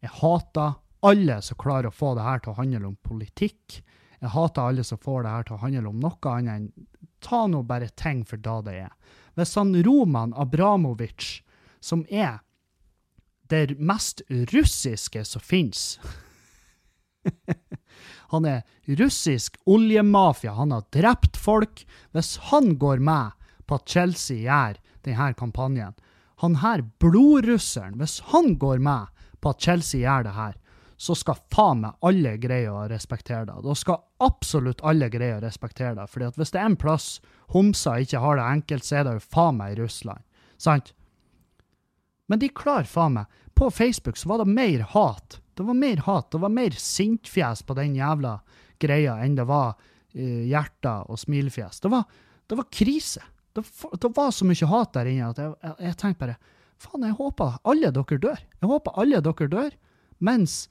Jeg hater alle som klarer å få det her til å handle om politikk. Jeg hater alle som får det her til å handle om noe annet enn ta nå bare ting for da det er. Hvis han Roman Abramovic, som er det mest russiske som finnes Han er russisk oljemafia. Han har drept folk. Hvis han går med på at Chelsea gjør denne kampanjen, han her blodrusseren, hvis han går med på at Chelsea gjør det her, så skal faen meg alle greie å respektere det. Da skal absolutt alle greie å respektere det. Fordi at hvis det er en plass homser ikke har det enkelt, så er det jo faen meg i Russland. Sant? Men de klarer faen meg. På Facebook så var det mer hat. Det var mer hat. Det var mer sintfjes på den jævla greia enn det var uh, hjerter og smilefjes. Det var, det var krise. Det, det var så mye hat der inne at jeg, jeg, jeg tenkte bare Faen, jeg håper alle dere dør. Jeg håper alle dere dør. Mens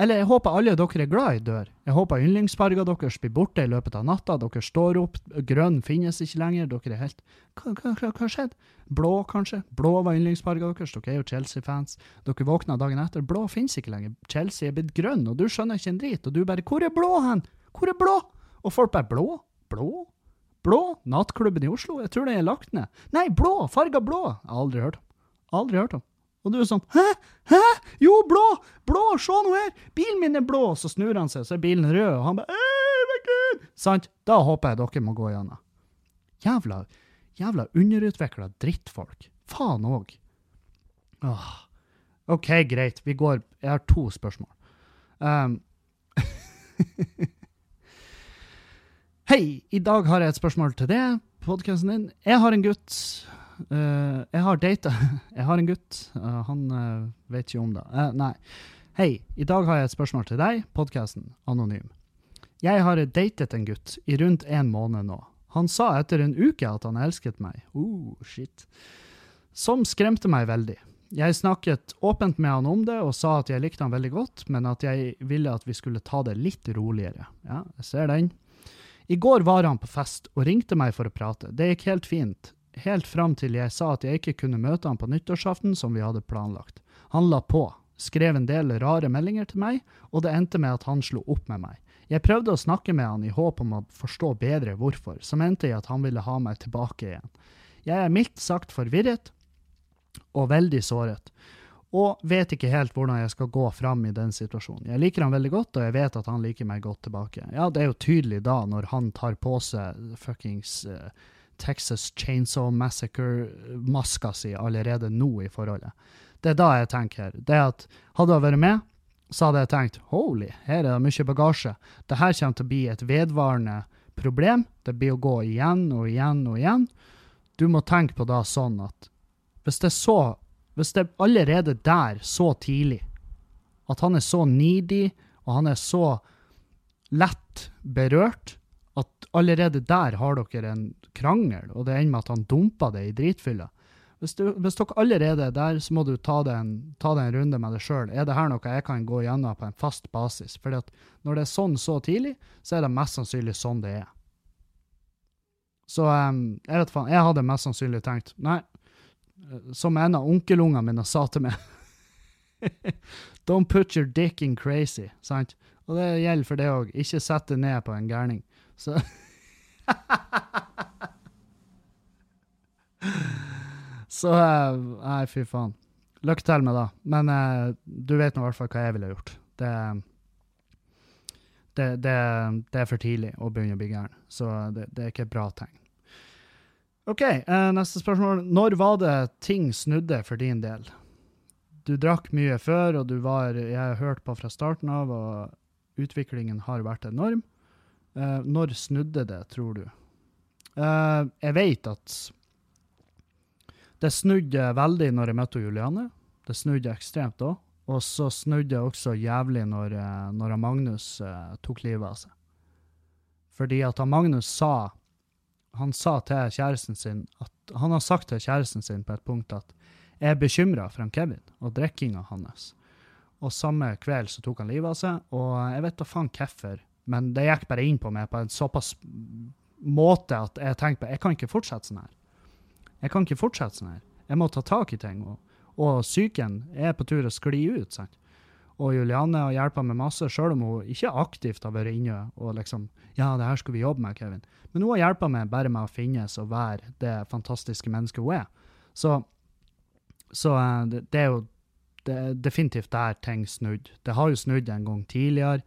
Eller jeg håper alle dere er glad i dør. Jeg håper yndlingsfarga deres blir borte i løpet av natta. Dere står opp. Grønn finnes ikke lenger. Dere er helt Hva, hva, hva, skjedde? Blå, kanskje? Blå var yndlingsfarga deres. Dere er jo Chelsea-fans. Dere våkna dagen etter. Blå finnes ikke lenger. Chelsea er blitt grønn, og du skjønner ikke en drit. Og du bare Hvor er blå hen? Hvor er blå? Og folk bare Blå? Blå? Blå? Nattklubben i Oslo? Jeg tror den er lagt ned. Nei, blå! Farga blå! Jeg har aldri hørt om. Aldri hørt om. Og du er sånn Hæ? Hæ? Jo, blå! Blå! Se nå her! Bilen min er blå! Så snur han seg, så er bilen rød, og han bare «Ei, herregud!» Sant? Da håper jeg dere må gå gjennom. Jævla, jævla underutvikla drittfolk. Faen òg. OK, greit. Vi går Jeg har to spørsmål. Um, Hei, i dag har jeg et spørsmål til deg, podkasten din. Jeg har en gutt. Eh, jeg har data Jeg har en gutt. Uh, han eh, vet ikke om det. Nei. Hei, i dag har jeg et spørsmål til deg, podkasten Anonym. Jeg har datet en gutt i rundt en måned nå. Han sa etter en uke at han elsket meg. Oh, shit. Som skremte meg veldig. Jeg snakket åpent med han om det og sa at jeg likte han veldig godt, men at jeg ville at vi skulle ta det litt roligere. Ja, jeg ser den. I går var han på fest og ringte meg for å prate. Det gikk helt fint, helt fram til jeg sa at jeg ikke kunne møte han på nyttårsaften som vi hadde planlagt. Han la på, skrev en del rare meldinger til meg, og det endte med at han slo opp med meg. Jeg prøvde å snakke med han i håp om å forstå bedre hvorfor, som endte i at han ville ha meg tilbake igjen. Jeg er mildt sagt forvirret og veldig såret, og vet ikke helt hvordan jeg skal gå fram i den situasjonen. Jeg liker han veldig godt, og jeg vet at han liker meg godt tilbake. Ja, det er jo tydelig da, når han tar på seg fuckings eh, Texas Chainsaw Massacre-maska si allerede nå i forholdet. Det er da jeg tenker. Det at hadde hun vært med, så hadde jeg tenkt holy, her er det mye bagasje. Det her kommer til å bli et vedvarende problem. Det blir å gå igjen og igjen og igjen. Du må tenke på da sånn at hvis det er så Hvis det er allerede der, så tidlig, at han er så needy, og han er så lett berørt at allerede der har dere en krangel, og det ender med at han dumper det i dritfylla. Hvis, du, hvis dere allerede er der, så må du ta det en, en runde med deg sjøl. Er det her noe jeg kan gå gjennom på en fast basis? Fordi at når det er sånn så tidlig, så er det mest sannsynlig sånn det er. Så um, jeg vet faen, jeg hadde mest sannsynlig tenkt Nei, som en av onkelungene mine sa til meg Don't put your dick in crazy, sant? Og det gjelder for det òg. Ikke sett det ned på en gærning. Så Så eh, Nei, fy faen. Lykke til med det. Men eh, du vet nå i hvert fall hva jeg ville gjort. Det, det, det, det er for tidlig å begynne å bli gæren, så det, er ikke et bra tegn. OK, eh, neste spørsmål. Når var det ting snudde for din del? Du drakk mye før, og du var Jeg har hørt på fra starten av, og utviklingen har vært enorm. Når snudde det, tror du? Jeg vet at det snudde veldig når jeg møtte Juliane. Det snudde ekstremt da. Og så snudde det også jævlig når, eh, når Magnus eh, tok livet av seg. Fordi at Magnus sa Han sa til kjæresten sin at Han har sagt til kjæresten sin på et punkt at jeg er bekymra for han Kevin og drikkinga hans. Og samme kveld så tok han livet av seg, og jeg vet da faen hvorfor, men det gikk bare inn på meg på en såpass måte at jeg tenkte på jeg kan ikke fortsette sånn her. Jeg kan ikke fortsette sånn her. Jeg må ta tak i ting. Og, og psyken er på tur å skli ut. sant? Og Juliane har hjulpet meg masse, sjøl om hun ikke aktivt har vært inne og liksom Ja, det her skal vi jobbe med, Kevin. Men hun har hjulpet meg bare med å finnes og være det fantastiske mennesket hun er. Så, så eh, det, det er jo det er definitivt der ting snudd. Det har jo snudd en gang tidligere.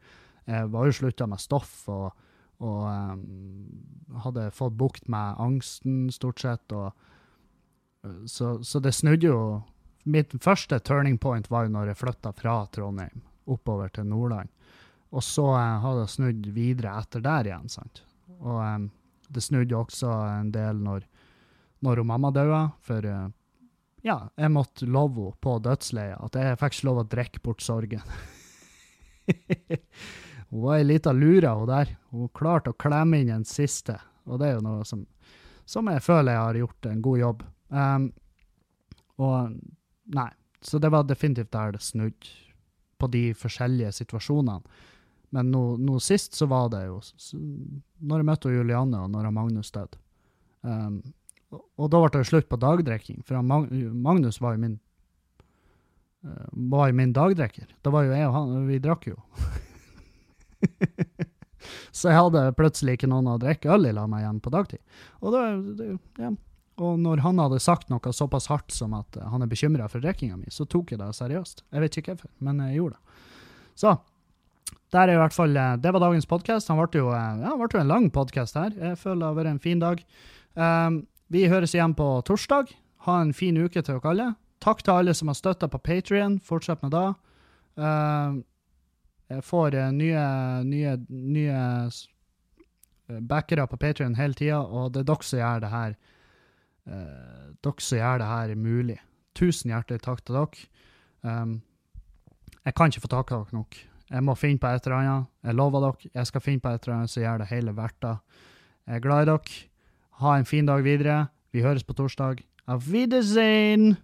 Jeg var jo slutta med stoff og, og um, hadde fått bukt med angsten, stort sett. og så, så det snudde jo Mitt første turning point var jo når jeg flytta fra Trondheim oppover til Nordland. Og så eh, har det snudd videre etter der igjen. sant? Og um, det snudde også en del når, når mamma daua, for uh, ja, jeg måtte love henne på dødsleiet at jeg fikk ikke lov å drikke bort sorgen. hun var ei lita lura, hun der. Hun klarte å klemme inn en siste, og det er jo noe som, som jeg føler jeg har gjort en god jobb. Um, og nei, så det var definitivt der det snudde, på de forskjellige situasjonene. Men nå, nå sist så var det jo når jeg møtte Julianne og når Magnus døde. Um, og, og da ble det jo slutt på dagdrikking, for Mag Magnus var jo min eh, var jo min dagdrikker. Da var jo jeg og han, vi drakk jo. så jeg hadde plutselig ikke noen å drikke øl i lag med igjen på dagtid. Og da, det, ja. Og når han hadde sagt noe såpass hardt som at eh, han er bekymra for drikkinga mi, så tok jeg det seriøst. Jeg vet ikke hvorfor, men jeg gjorde det. Så der er i hvert fall, eh, Det var dagens podkast. Han ble jo, eh, ja, ble jo en lang podkast her. Jeg føler det har vært en fin dag. Um, vi høres igjen på torsdag. Ha en fin uke til dere alle. Takk til alle som har støtta på Patrion. Fortsett med det. Um, jeg får nye, nye, nye backere på Patrion hele tida, og det er dere som gjør det her eh, dere som gjør det her mulig. Tusen hjertelig takk til dere. Um, jeg kan ikke få tak i dere nok. Jeg må finne på et eller annet. Jeg lover dere, jeg skal finne på et eller annet som gjør det hele verdt det. Jeg er glad i dere. Ha en fin dag videre. Vi høres på torsdag. Auf Wiedersehen!